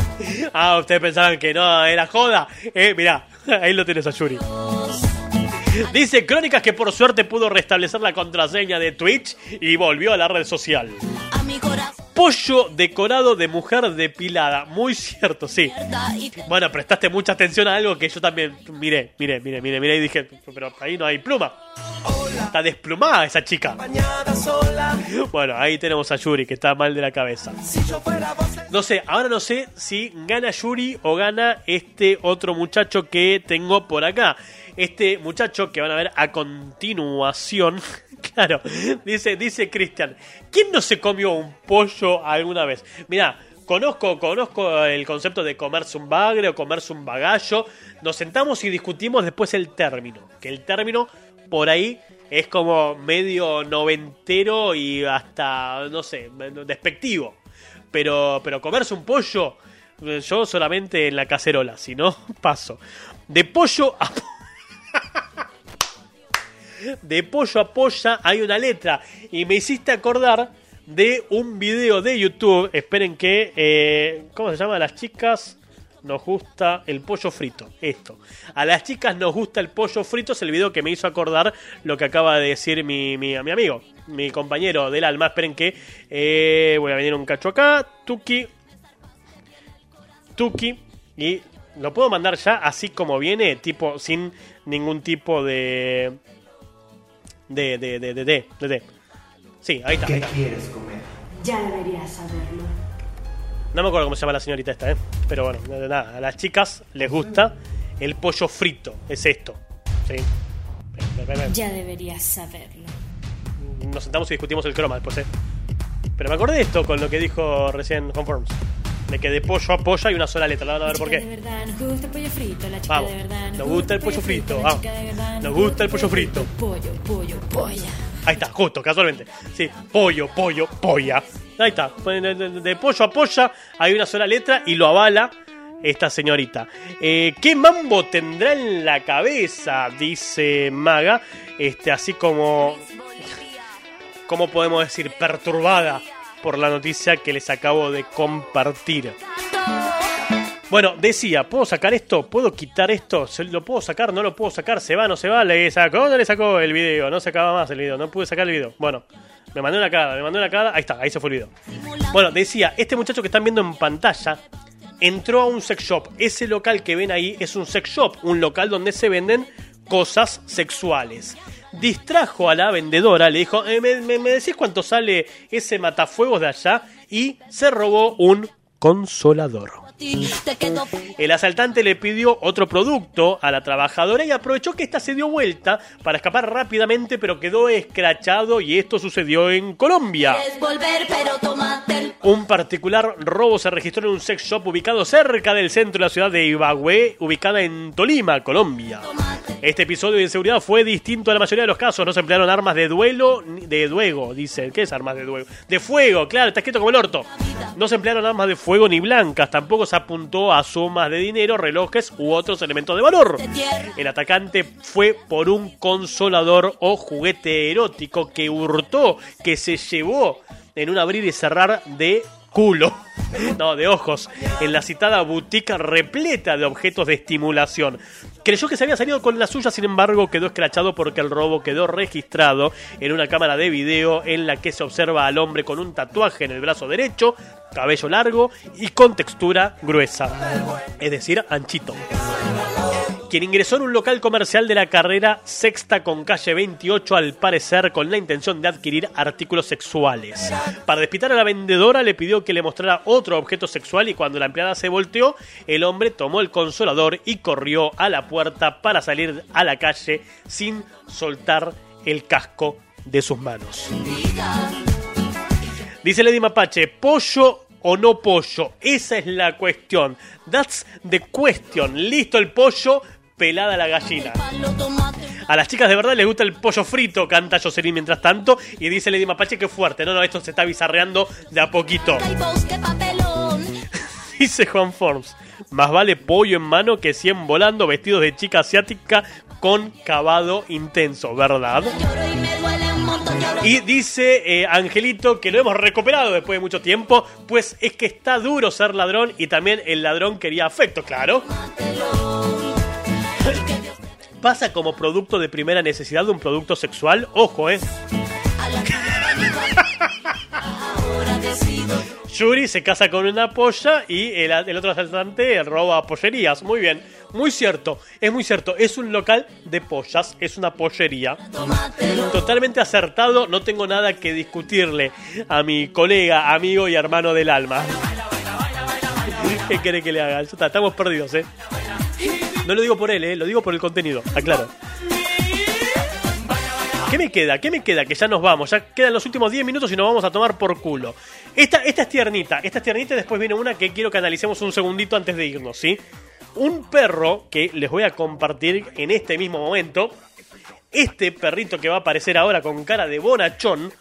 Ah, ustedes pensaban que no, era joda. Eh, mirá, ahí lo tienes a Yuri. Dice Crónicas que por suerte pudo restablecer la contraseña de Twitch y volvió a la red social. Pollo decorado de mujer depilada. Muy cierto, sí. Bueno, prestaste mucha atención a algo que yo también miré, miré, miré, miré, miré y dije, pero ahí no hay pluma. Está desplumada esa chica. Bueno, ahí tenemos a Yuri que está mal de la cabeza. No sé, ahora no sé si gana Yuri o gana este otro muchacho que tengo por acá. Este muchacho que van a ver a continuación. Claro, dice, dice Cristian, ¿quién no se comió un pollo alguna vez? Mira, conozco, conozco el concepto de comerse un bagre o comerse un bagallo. Nos sentamos y discutimos después el término. Que el término por ahí es como medio noventero y hasta, no sé, despectivo. Pero, pero comerse un pollo, yo solamente en la cacerola, si no, paso. De pollo a... De pollo a polla hay una letra. Y me hiciste acordar de un video de YouTube. Esperen que... eh, ¿Cómo se llama? Las chicas nos gusta el pollo frito. Esto. A las chicas nos gusta el pollo frito. Es el video que me hizo acordar lo que acaba de decir mi, mi, mi amigo. Mi compañero del alma. Esperen que... eh, voy a venir un cacho acá. Tuki. Tuki. Y lo puedo mandar ya así como viene. Tipo sin ningún tipo de... De, de, de, de, de, de, de. Sí, ahí está. ahí está. Ya deberías saberlo. No me acuerdo cómo se llama la señorita esta, ¿eh? Pero bueno, nada, a las chicas les gusta el pollo frito. Es esto. ¿sí? Ven, ven, ven. Ya deberías saberlo. Nos sentamos y discutimos el croma después, ¿eh? Pero me acordé de esto con lo que dijo recién Conforms. De que de pollo a pollo hay una sola letra. La van a ver por qué. nos gusta el pollo frito. La chica Vamos. de verdad. Nos gusta el pollo frito. Nos gusta el pollo frito. Pollo, pollo, polla. Ahí está, justo, casualmente. Sí, pollo, pollo, polla. Ahí está. De pollo a polla hay una sola letra y lo avala esta señorita. Eh, ¿Qué mambo tendrá en la cabeza? Dice Maga. Este, así como. ¿Cómo podemos decir? Perturbada por la noticia que les acabo de compartir. Bueno, decía, ¿puedo sacar esto? ¿Puedo quitar esto? ¿Se- ¿Lo puedo sacar? ¿No lo puedo sacar? ¿Se va? ¿No se va? ¿Le sacó? ¿No le sacó el video? No se acaba más el video. No pude sacar el video. Bueno, me mandó una cara, me mandó una cara. Ahí está, ahí se fue el video. Bueno, decía, este muchacho que están viendo en pantalla entró a un sex shop. Ese local que ven ahí es un sex shop, un local donde se venden cosas sexuales. Distrajo a la vendedora, le dijo, "Eh, ¿me, me- me decís cuánto sale ese matafuegos de allá? Y se robó un consolador. El asaltante le pidió otro producto a la trabajadora y aprovechó que ésta se dio vuelta para escapar rápidamente, pero quedó escrachado y esto sucedió en Colombia. Un particular robo se registró en un sex shop ubicado cerca del centro de la ciudad de Ibagué, ubicada en Tolima, Colombia. Este episodio de inseguridad fue distinto a la mayoría de los casos. No se emplearon armas de duelo, de duego, dice. ¿Qué es armas de duego? De fuego, claro, está escrito como el orto. No se emplearon armas de fuego ni blancas. Tampoco apuntó a sumas de dinero, relojes u otros elementos de valor. El atacante fue por un consolador o juguete erótico que hurtó, que se llevó en un abrir y cerrar de culo. No, de ojos. En la citada boutique repleta de objetos de estimulación. Creyó que se había salido con la suya, sin embargo quedó escrachado porque el robo quedó registrado en una cámara de video en la que se observa al hombre con un tatuaje en el brazo derecho, cabello largo y con textura gruesa. Es decir, anchito quien ingresó en un local comercial de la carrera sexta con calle 28 al parecer con la intención de adquirir artículos sexuales. Para despitar a la vendedora le pidió que le mostrara otro objeto sexual y cuando la empleada se volteó, el hombre tomó el consolador y corrió a la puerta para salir a la calle sin soltar el casco de sus manos. Dice Lady Mapache, pollo o no pollo, esa es la cuestión. That's the question. Listo el pollo, pelada la gallina. A las chicas de verdad les gusta el pollo frito, canta Jocelyn mientras tanto. Y dice Lady Mapache que fuerte. No, no, esto se está bizarreando de a poquito. Dice Juan Forms. Más vale pollo en mano que 100 volando vestidos de chica asiática con cavado intenso, ¿verdad? Y dice eh, Angelito que lo hemos recuperado después de mucho tiempo, pues es que está duro ser ladrón y también el ladrón quería afecto, claro. Pasa como producto de primera necesidad de un producto sexual, ojo, eh. Yuri se casa con una polla y el, otro asaltante roba pollerías. Muy bien, muy cierto, es muy cierto. Es un local de pollas, es una pollería. Totalmente acertado, no tengo nada que discutirle a mi colega, amigo y hermano del alma. ¿Qué quiere que le haga? Estamos perdidos, ¿eh? No lo digo por él, ¿eh? Lo digo por el contenido, aclaro. ¿Qué me queda? ¿Qué me queda? Que ya nos vamos. Ya quedan los últimos 10 minutos y nos vamos a tomar por culo. Esta, esta es tiernita. Esta es tiernita y después viene una que quiero que analicemos un segundito antes de irnos, ¿sí? Un perro que les voy a compartir en este mismo momento. Este perrito que va a aparecer ahora con cara de bonachón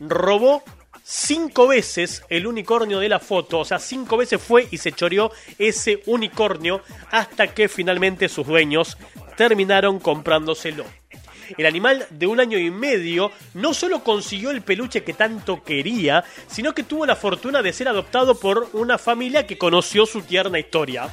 robó cinco veces el unicornio de la foto. O sea, cinco veces fue y se choreó ese unicornio hasta que finalmente sus dueños terminaron comprándoselo. El animal de un año y medio no solo consiguió el peluche que tanto quería, sino que tuvo la fortuna de ser adoptado por una familia que conoció su tierna historia.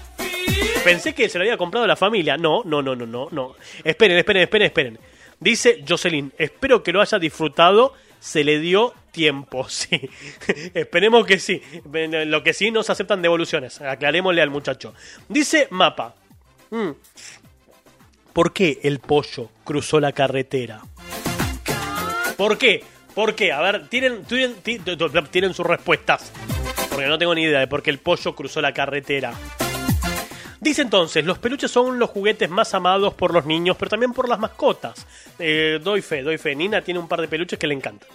Pensé que se lo había comprado la familia. No, no, no, no, no, no. Esperen, esperen, esperen, esperen. Dice Jocelyn, espero que lo haya disfrutado. Se le dio tiempo, sí. Esperemos que sí. Lo que sí no se aceptan devoluciones. Aclarémosle al muchacho. Dice Mapa. Mm. ¿Por qué el pollo cruzó la carretera? ¿Por qué? ¿Por qué? A ver, tienen, tienen, tienen sus respuestas. Porque no tengo ni idea de por qué el pollo cruzó la carretera. Dice entonces, los peluches son los juguetes más amados por los niños, pero también por las mascotas. Eh, doy fe, doy fe. Nina tiene un par de peluches que le encantan.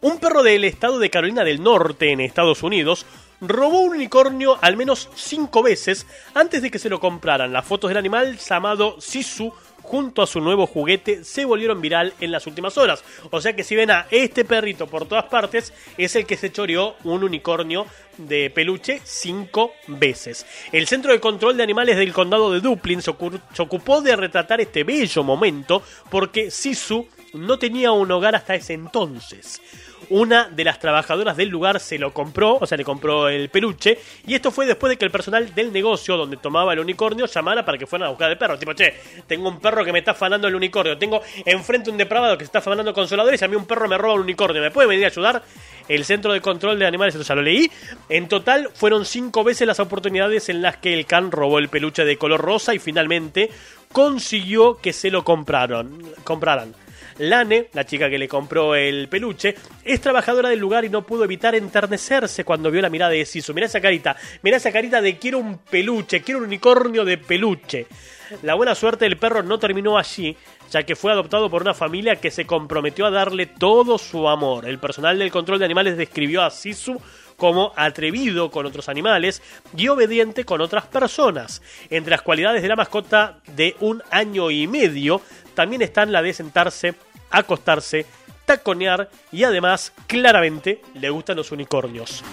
Un perro del estado de Carolina del Norte, en Estados Unidos, robó un unicornio al menos cinco veces antes de que se lo compraran. Las fotos del animal llamado Sisu junto a su nuevo juguete se volvieron viral en las últimas horas. O sea que si ven a este perrito por todas partes, es el que se choreó un unicornio de peluche cinco veces. El Centro de Control de Animales del Condado de Dublin se, se ocupó de retratar este bello momento porque Sisu no tenía un hogar hasta ese entonces una de las trabajadoras del lugar se lo compró, o sea, le compró el peluche, y esto fue después de que el personal del negocio donde tomaba el unicornio llamara para que fueran a buscar el perro. Tipo, che, tengo un perro que me está afanando el unicornio, tengo enfrente un depravado que se está afanando consoladores y a mí un perro me roba un unicornio, ¿me puede venir a ayudar? El Centro de Control de Animales, esto ya lo leí. En total fueron cinco veces las oportunidades en las que el can robó el peluche de color rosa y finalmente consiguió que se lo compraron, compraran. Lane, la chica que le compró el peluche, es trabajadora del lugar y no pudo evitar enternecerse cuando vio la mirada de Sisu. Mirá esa carita, mirá esa carita de quiero un peluche, quiero un unicornio de peluche. La buena suerte del perro no terminó allí, ya que fue adoptado por una familia que se comprometió a darle todo su amor. El personal del control de animales describió a Sisu como atrevido con otros animales y obediente con otras personas. Entre las cualidades de la mascota de un año y medio también están la de sentarse acostarse, taconear y además, claramente, le gustan los unicornios.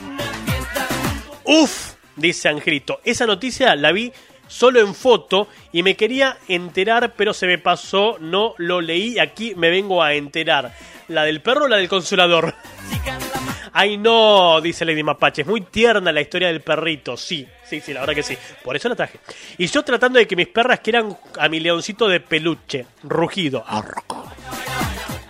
Uf, dice Angelito, esa noticia la vi solo en foto y me quería enterar, pero se me pasó, no lo leí, aquí me vengo a enterar. ¿La del perro o la del consolador? Ay no, dice Lady Mapache, es muy tierna la historia del perrito, sí, sí, sí, la verdad que sí, por eso la traje. Y yo tratando de que mis perras quieran a mi leoncito de peluche, rugido.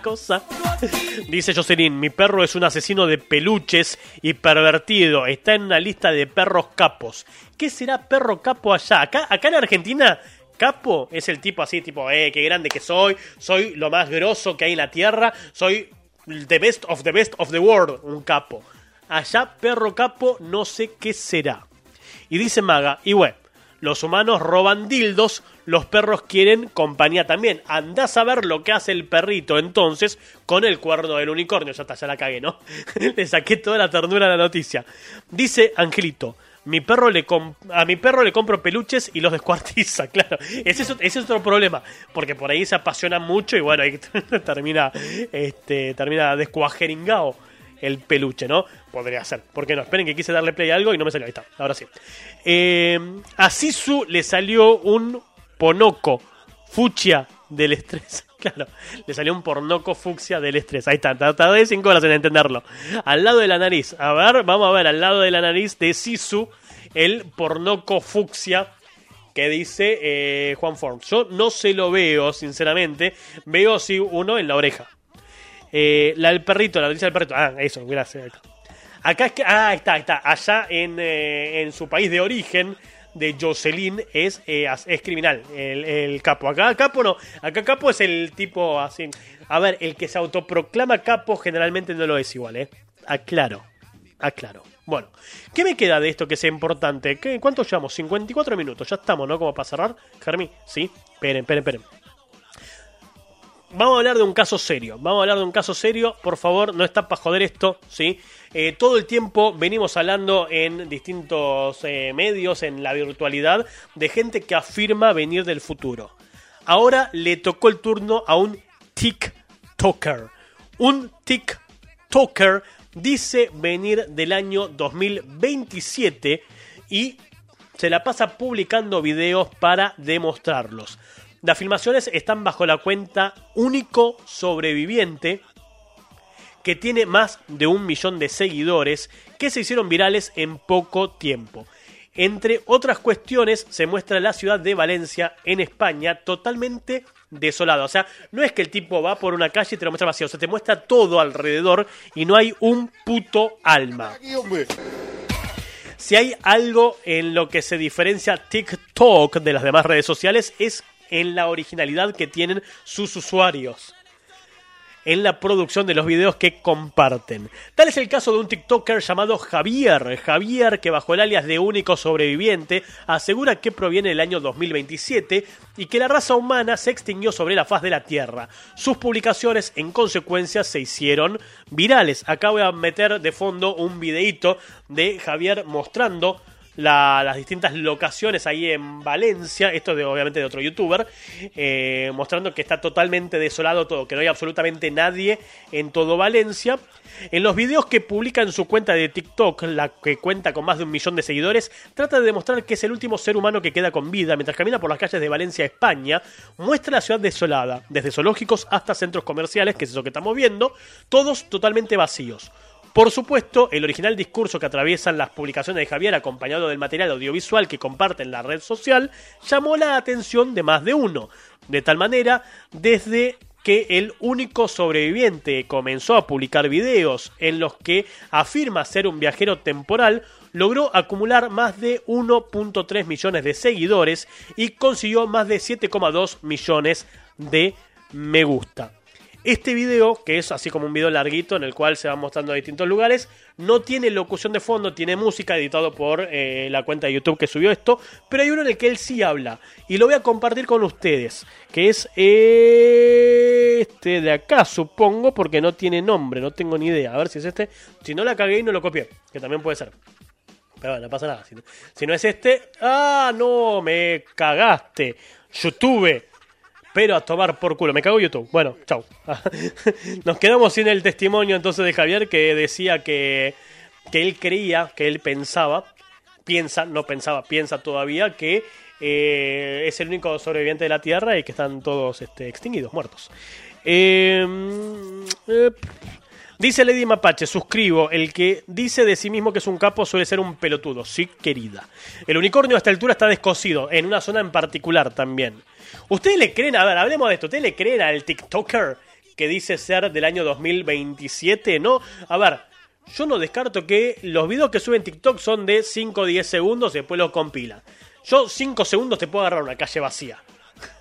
Dice Jocelyn, mi perro es un asesino de peluches y pervertido. Está en una lista de perros capos. ¿Qué será perro capo allá? Acá, acá en Argentina, capo es el tipo así, tipo, eh, qué grande que soy. Soy lo más grosso que hay en la tierra. Soy the best of the best of the world. Un capo. Allá, perro capo, no sé qué será. Y dice Maga, y bueno, los humanos roban dildos, los perros quieren compañía también. Andás a ver lo que hace el perrito entonces con el cuerno del unicornio. Ya está, ya la cagué, ¿no? le saqué toda la ternura a la noticia. Dice Angelito. Mi perro le a mi perro le compro peluches y los descuartiza, claro. Ese es, otro problema, porque por ahí se apasiona mucho y bueno, ahí termina, este, termina descuajeringado el peluche, ¿no? Podría ser. ¿Por qué no? Esperen que quise darle play a algo y no me salió. Ahí está. Ahora sí. Eh, a Sisu le salió un ponoco fucsia del estrés. Claro, le salió un pornoco fucsia del estrés. Ahí está, tardé 5 horas en entenderlo. Al lado de la nariz. A ver, vamos a ver, al lado de la nariz de Sisu, el pornoco fucsia que dice eh, Juan Form. Yo no se lo veo, sinceramente. Veo sí uno en la oreja. Eh, la del perrito, la noticia del perrito. Ah, eso, gracias. ahí está. Acá es que. Ah, está, está. Allá en, eh, en su país de origen de Jocelyn es, eh, es criminal, el, el capo. Acá capo no, acá capo es el tipo así. A ver, el que se autoproclama capo generalmente no lo es igual, ¿eh? Aclaro, aclaro. Bueno, ¿qué me queda de esto que sea importante? ¿Qué, ¿Cuánto llevamos? 54 minutos, ya estamos, ¿no? Como para cerrar, Germi, ¿sí? Esperen, esperen, esperen. Vamos a hablar de un caso serio. Vamos a hablar de un caso serio. Por favor, no está para joder esto, ¿sí? Eh, todo el tiempo venimos hablando en distintos eh, medios, en la virtualidad, de gente que afirma venir del futuro. Ahora le tocó el turno a un TikToker. Un TikToker dice venir del año 2027 y se la pasa publicando videos para demostrarlos. Las filmaciones están bajo la cuenta Único Sobreviviente, que tiene más de un millón de seguidores que se hicieron virales en poco tiempo. Entre otras cuestiones, se muestra la ciudad de Valencia, en España, totalmente desolada. O sea, no es que el tipo va por una calle y te lo muestra vacío, se te muestra todo alrededor y no hay un puto alma. Si hay algo en lo que se diferencia TikTok de las demás redes sociales es en la originalidad que tienen sus usuarios. En la producción de los videos que comparten. Tal es el caso de un TikToker llamado Javier. Javier, que bajo el alias de único sobreviviente, asegura que proviene del año 2027 y que la raza humana se extinguió sobre la faz de la Tierra. Sus publicaciones, en consecuencia, se hicieron virales. Acá voy a meter de fondo un videíto de Javier mostrando la- las distintas locaciones ahí en Valencia, esto de obviamente de otro youtuber, eh, mostrando que está totalmente desolado todo, que no hay absolutamente nadie en todo Valencia. En los videos que publica en su cuenta de TikTok, la que cuenta con más de un millón de seguidores, trata de demostrar que es el último ser humano que queda con vida mientras camina por las calles de Valencia, España, muestra la ciudad desolada, desde zoológicos hasta centros comerciales, que es eso que estamos viendo, todos totalmente vacíos. Por supuesto, el original discurso que atraviesan las publicaciones de Javier acompañado del material audiovisual que comparte en la red social llamó la atención de más de uno. De tal manera, desde que el único sobreviviente comenzó a publicar videos en los que afirma ser un viajero temporal, logró acumular más de 1.3 millones de seguidores y consiguió más de 7,2 millones de me gusta. Este video, que es así como un video larguito en el cual se va mostrando a distintos lugares, no tiene locución de fondo, tiene música editado por eh, la cuenta de YouTube que subió esto, pero hay uno en el que él sí habla y lo voy a compartir con ustedes, que es este de acá, supongo, porque no tiene nombre, no tengo ni idea. A ver si es este. Si no la cagué y no lo copié, que también puede ser. Pero bueno, no pasa nada. Si no, si no es este, ah, no, me cagaste. YouTube. Pero a tomar por culo. Me cago YouTube. Bueno, chau. Nos quedamos sin el testimonio entonces de Javier que decía que, que él creía, que él pensaba, piensa, no pensaba, piensa todavía que eh, es el único sobreviviente de la Tierra y que están todos este, extinguidos, muertos. Eh, dice Lady Mapache, suscribo, el que dice de sí mismo que es un capo suele ser un pelotudo, sí querida. El unicornio a esta altura está descosido, en una zona en particular también. ¿Ustedes le creen, a ver, hablemos de esto, ¿ustedes le creen al TikToker que dice ser del año 2027? No, a ver, yo no descarto que los videos que suben TikTok son de 5 o 10 segundos y después los compila. Yo 5 segundos te puedo agarrar una calle vacía.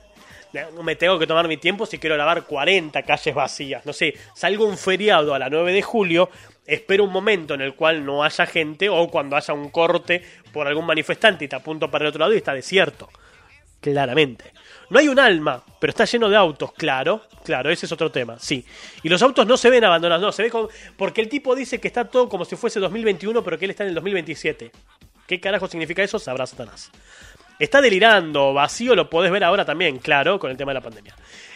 Me tengo que tomar mi tiempo si quiero grabar 40 calles vacías. No sé, salgo un feriado a la 9 de julio, espero un momento en el cual no haya gente o cuando haya un corte por algún manifestante y te apunto para el otro lado y está desierto. Claramente. No hay un alma, pero está lleno de autos, claro, claro, ese es otro tema, sí. Y los autos no se ven abandonados, no, se ve como... Porque el tipo dice que está todo como si fuese 2021, pero que él está en el 2027. ¿Qué carajo significa eso? Sabrá Satanás. Está delirando, vacío, lo podés ver ahora también, claro, con el tema de la pandemia.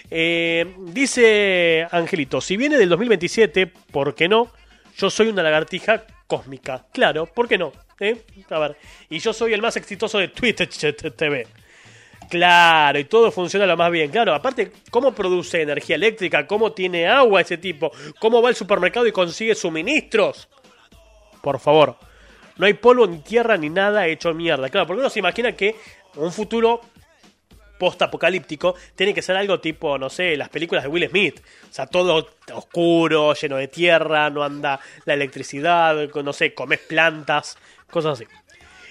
Eh, dice Angelito, si viene del 2027, ¿por qué no? Yo soy una lagartija cósmica. Claro, ¿por qué no? ¿Eh? A ver, y yo soy el más exitoso de Twitter TV. Claro, y todo funciona lo más bien. Claro, aparte, ¿cómo produce energía eléctrica? ¿Cómo tiene agua ese tipo? ¿Cómo va al supermercado y consigue suministros? Por favor. No hay polvo ni tierra ni nada hecho mierda. Claro, porque uno se imagina que un futuro post-apocalíptico tiene que ser algo tipo, no sé, las películas de Will Smith. O sea, todo oscuro, lleno de tierra, no anda la electricidad, no sé, comes plantas, cosas así.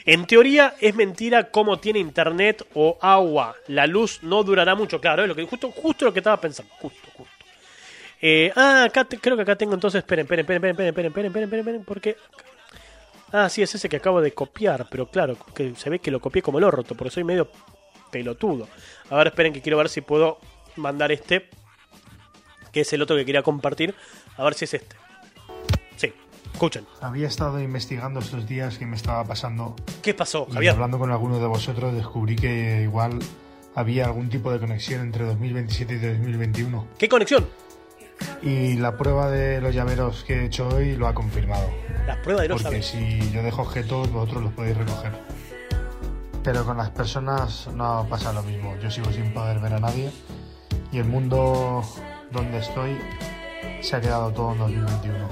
En teoría es mentira cómo tiene internet o agua. La luz no durará mucho, claro, es lo que, justo, justo lo que estaba pensando. Justo, justo. Eh, ah, acá creo que acá tengo entonces. Esperen, esperen, esperen, esperen, esperen, esperen, esperen, esperen, esperen, porque. Ah, sí, es ese que acabo de copiar, pero claro, que se ve que lo copié como el orto, porque soy medio pelotudo. A ver, esperen que quiero ver si puedo mandar este, que es el otro que quería compartir. A ver si es este. Escuchen. Había estado investigando estos días qué me estaba pasando. ¿Qué pasó, Y Javier? hablando con alguno de vosotros descubrí que igual había algún tipo de conexión entre 2027 y 2021. ¿Qué conexión? Y la prueba de los llaveros que he hecho hoy lo ha confirmado. La prueba de los Porque llaveros. si yo dejo objetos, vosotros los podéis recoger. Pero con las personas no pasa lo mismo. Yo sigo sin poder ver a nadie. Y el mundo donde estoy se ha quedado todo en 2021.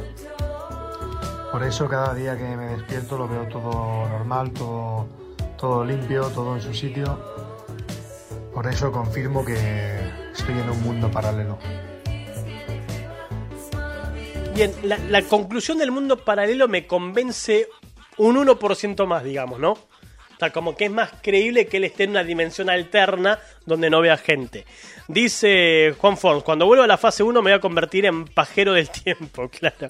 Por eso cada día que me despierto lo veo todo normal, todo, todo limpio, todo en su sitio. Por eso confirmo que estoy en un mundo paralelo. Bien, la, conclusión del mundo paralelo me convence un 1% más, digamos, ¿no? O sea, como que es más creíble que él esté en una dimensión alterna donde no vea gente. Dice Juan Fons, cuando vuelva a la fase 1 me voy a convertir en pajero del tiempo, claro.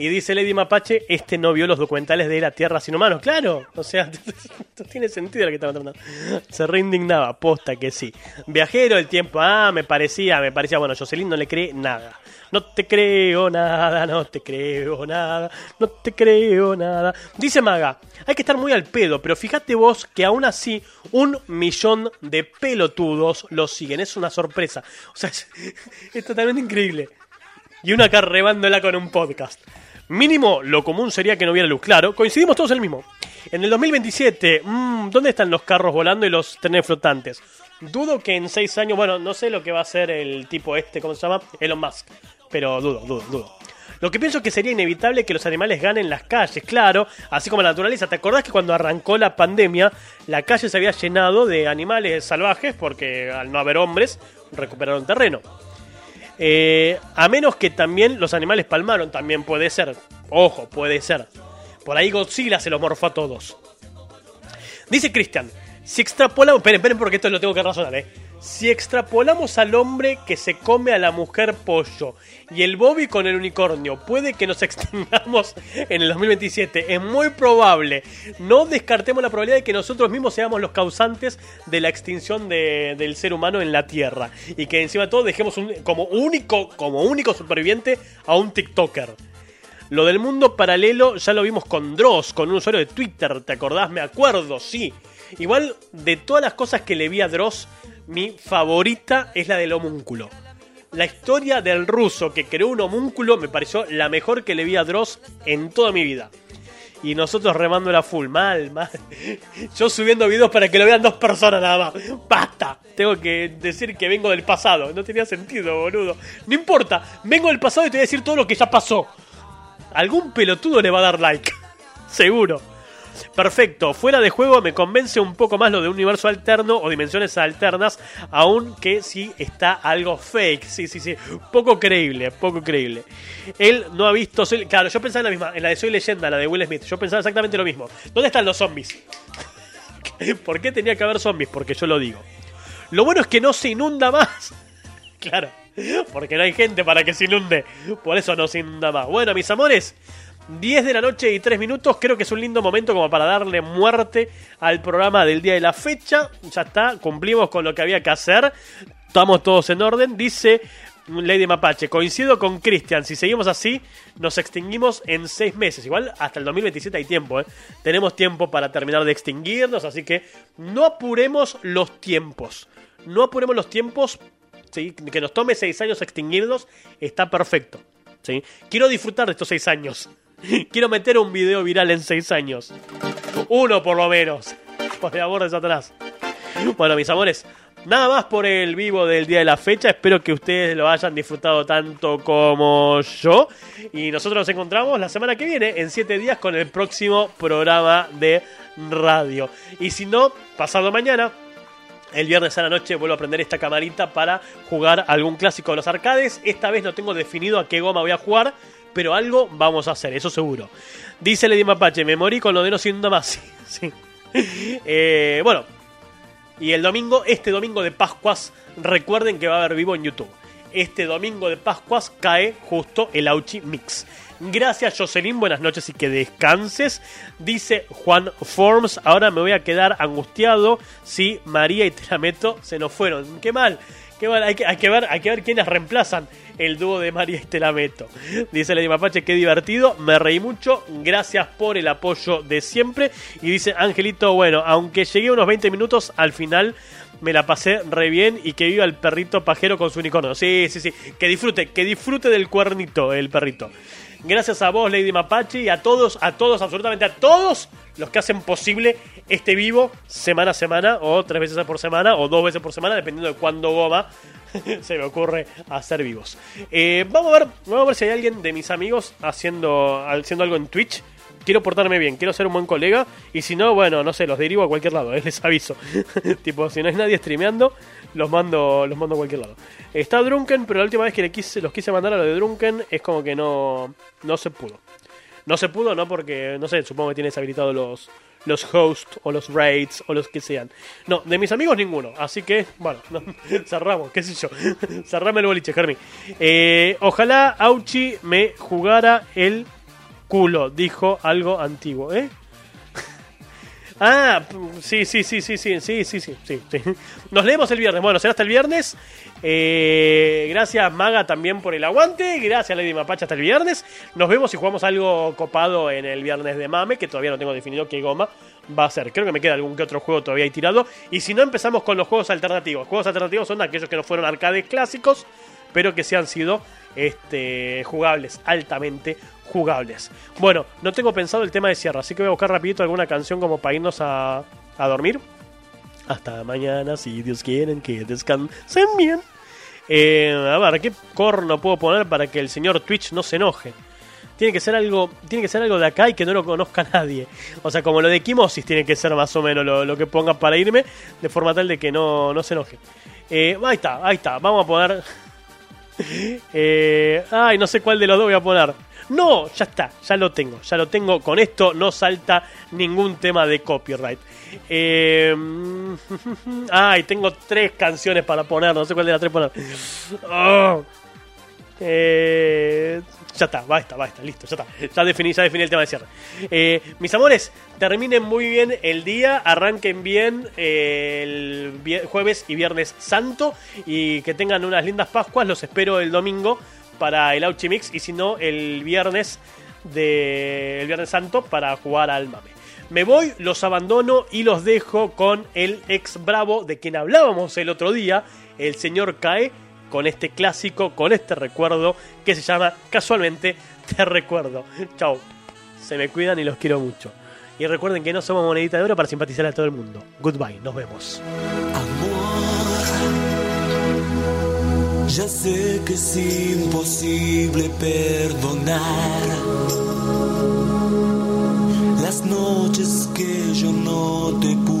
Y dice Lady Mapache, este no vio los documentales de la Tierra sin humanos. Claro, o sea, no tiene sentido lo que estaba tratando. Se reindignaba, posta que sí. Viajero del tiempo, ah, me parecía, me parecía, bueno, Jocelyn no le cree nada. No te creo nada, no te creo nada, no te creo nada. Dice Maga, hay que estar muy al pedo, pero fíjate vos que aún así un millón de pelotudos lo siguen. Es una sorpresa. O sea, es, es totalmente increíble. Y una acá rebándola con un podcast. Mínimo, lo común sería que no hubiera luz. Claro, coincidimos todos en el mismo. En el 2027, mmm, ¿dónde están los carros volando y los trenes flotantes? Dudo que en seis años, bueno, no sé lo que va a hacer el tipo este, ¿cómo se llama? Elon Musk. Pero dudo, dudo, dudo. Lo que pienso es que sería inevitable que los animales ganen las calles, claro, así como la naturaleza. ¿Te acordás que cuando arrancó la pandemia, la calle se había llenado de animales salvajes porque al no haber hombres, recuperaron terreno? Eh, a menos que también los animales palmaron, también puede ser. Ojo, puede ser. Por ahí Godzilla se los morfó a todos. Dice Cristian, si extrapolamos... Esperen, esperen porque esto lo tengo que razonar, ¿eh? Si extrapolamos al hombre que se come a la mujer pollo y el Bobby con el unicornio, puede que nos extingamos en el 2027. Es muy probable. No descartemos la probabilidad de que nosotros mismos seamos los causantes de la extinción de- del ser humano en la Tierra. Y que encima de todo dejemos un- como, único, como único superviviente a un TikToker. Lo del mundo paralelo ya lo vimos con Dross, con un usuario de Twitter, ¿te acordás? Me acuerdo, sí. Igual, de todas las cosas que le vi a Dross, mi favorita es la del homúnculo. La historia del ruso que creó un homúnculo me pareció la mejor que le vi a Dross en toda mi vida. Y nosotros remando la full, mal, mal. Yo subiendo videos para que lo vean dos personas nada más. ¡Basta! Tengo que decir que vengo del pasado. No tenía sentido, boludo. No importa, vengo del pasado y te voy a decir todo lo que ya pasó. Algún pelotudo le va a dar like. Seguro. Perfecto, fuera de juego me convence un poco más lo de un universo alterno o dimensiones alternas, aunque sí está algo fake, sí, sí, sí, poco creíble, poco creíble. Él no ha visto, claro, yo pensaba en la misma, en la de Soy Leyenda, la de Will Smith, yo pensaba exactamente lo mismo. ¿Dónde están los zombies? ¿Por qué tenía que haber zombies? Porque yo lo digo. Lo bueno es que no se inunda más. Claro, porque no hay gente para que se inunde. Por eso no se inunda más. Bueno, mis amores, 10 de la noche y 3 minutos. Creo que es un lindo momento como para darle muerte al programa del día de la fecha. Ya está, cumplimos con lo que había que hacer. Estamos todos en orden. Dice Lady Mapache, coincido con Cristian. Si seguimos así, nos extinguimos en 6 meses. Igual hasta el 2027 hay tiempo. ¿eh? Tenemos tiempo para terminar de extinguirnos. Así que no apuremos los tiempos. No apuremos los tiempos. ¿sí? Que nos tome 6 años extinguirnos. Está perfecto. ¿sí? Quiero disfrutar de estos 6 años. Quiero meter un video viral en 6 años. Uno por lo menos. Por el amor de Satanás. Bueno, mis amores, nada más por el vivo del día de la fecha. Espero que ustedes lo hayan disfrutado tanto como yo. Y nosotros nos encontramos la semana que viene, en 7 días, con el próximo programa de radio. Y si no, pasado mañana. El viernes a la noche vuelvo a prender esta camarita para jugar algún clásico de los arcades. Esta vez no tengo definido a qué goma voy a jugar, pero algo vamos a hacer, eso seguro. Dice Lady Mapache, me morí con lo de no siendo más. Sí, sí. Eh, bueno, y el domingo, este domingo de Pascuas, recuerden que va a haber vivo en YouTube. Este domingo de Pascuas cae justo el Auchi Mix. Gracias Jocelyn, buenas noches y que descanses. Dice Juan Forms, ahora me voy a quedar angustiado si María y Terameto se nos fueron. Qué mal, qué mal, hay que, que ver, hay que ver quiénes reemplazan el dúo de María y Telameto. Dice Lady Mapache, qué divertido, me reí mucho, gracias por el apoyo de siempre. Y dice Angelito, bueno, aunque llegué unos 20 minutos, al final me la pasé re bien y que viva el perrito pajero con su unicornio. Sí, sí, sí, que disfrute, que disfrute del cuernito el perrito. Gracias a vos, Lady Mapache, y a todos, a todos, absolutamente a todos los que hacen posible este vivo semana a semana, o tres veces por semana, o dos veces por semana, dependiendo de cuándo goma se me ocurre hacer vivos. Eh, vamos, a ver, vamos a ver si hay alguien de mis amigos haciendo, haciendo algo en Twitch. Quiero portarme bien, quiero ser un buen colega. Y si no, bueno, no sé, los derivo a cualquier lado, eh, les aviso. tipo, si no hay nadie streameando, los mando, los mando a cualquier lado. Está Drunken, pero la última vez que le quise, los quise mandar a lo de Drunken es como que no, no se pudo. No se pudo, no porque, no sé, supongo que tienes habilitados los, los hosts o los raids o los que sean. No, de mis amigos ninguno. Así que, bueno, no, cerramos, qué sé yo. Cerrame el boliche, Germi. Eh, ojalá Auchi me jugara el culo, dijo algo antiguo, ¿eh? Ah, sí, sí, sí, sí, sí, sí, sí, sí, sí. Nos leemos el viernes. Bueno, será hasta el viernes. Eh, gracias Maga también por el aguante. Gracias Lady Mapache hasta el viernes. Nos vemos y jugamos algo copado en el viernes de Mame, que todavía no tengo definido qué goma va a ser. Creo que me queda algún que otro juego todavía ahí tirado. Y si no, empezamos con los juegos alternativos. Juegos alternativos son aquellos que no fueron arcades clásicos, pero que sí han sido este, jugables, altamente jugables. Bueno, no tengo pensado el tema de cierre, así que voy a buscar rapidito alguna canción como para irnos a, a dormir. Hasta mañana, si Dios quiere, que descansen bien. Eh, a ver, ¿qué corno puedo poner para que el señor Twitch no se enoje? Tiene que ser algo, tiene que ser algo de acá y que no lo conozca nadie. O sea, como lo de Kimosis tiene que ser más o menos lo, lo que ponga para irme, de forma tal de que no, no se enoje. Eh, ahí está, ahí está. Vamos a poner. Eh, ay, no sé cuál de los dos voy a poner. No, ya está, ya lo tengo, ya lo tengo. Con esto no salta ningún tema de copyright. Eh, ay, tengo tres canciones para poner, no sé cuál de las tres poner. Oh. Eh, ya está, va va está, listo, ya está. Ya definí, ya definí el tema de cierre. Eh, mis amores, terminen muy bien el día, arranquen bien eh, el jueves y viernes santo y que tengan unas lindas Pascuas. Los espero el domingo para el Auchi Mix y si no, el viernes de el viernes santo para jugar al mame. Me voy, los abandono y los dejo con el ex bravo de quien hablábamos el otro día, el señor Cae, con este clásico, con este recuerdo que se llama casualmente Te Recuerdo. Chao, se me cuidan y los quiero mucho. Y recuerden que no somos monedita de oro para simpatizar a todo el mundo. Goodbye, nos vemos. Ya sé que es imposible perdonar las noches que yo no te pude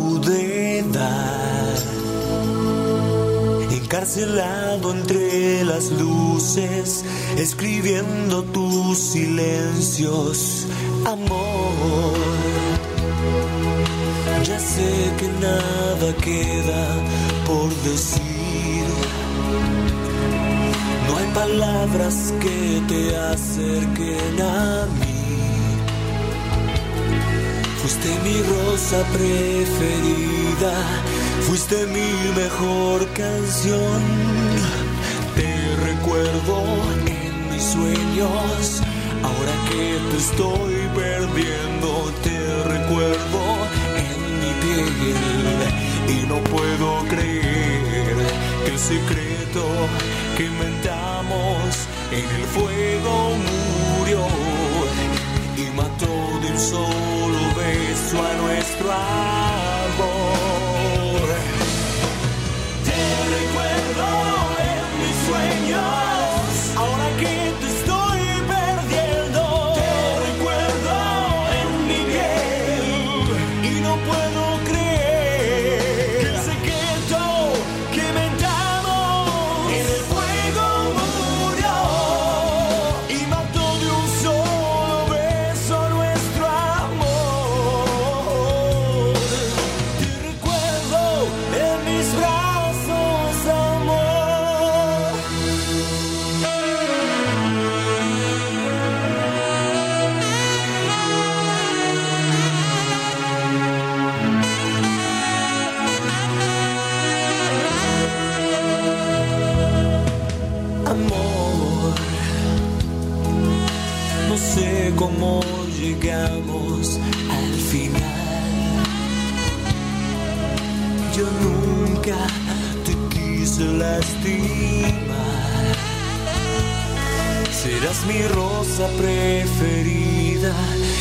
Encarcelado entre las luces, escribiendo tus silencios, amor. Ya sé que nada queda por decir. No hay palabras que te acerquen a mí. Fuiste mi rosa preferida, fuiste mi mejor canción. Te recuerdo en mis sueños, ahora que te estoy perdiendo, te recuerdo en mi piel y no puedo creer que el secreto que inventamos en el fuego murió y mató de un solo beso a nuestro amor. Don't let me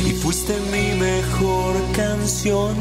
y fuiste mi mejor canción.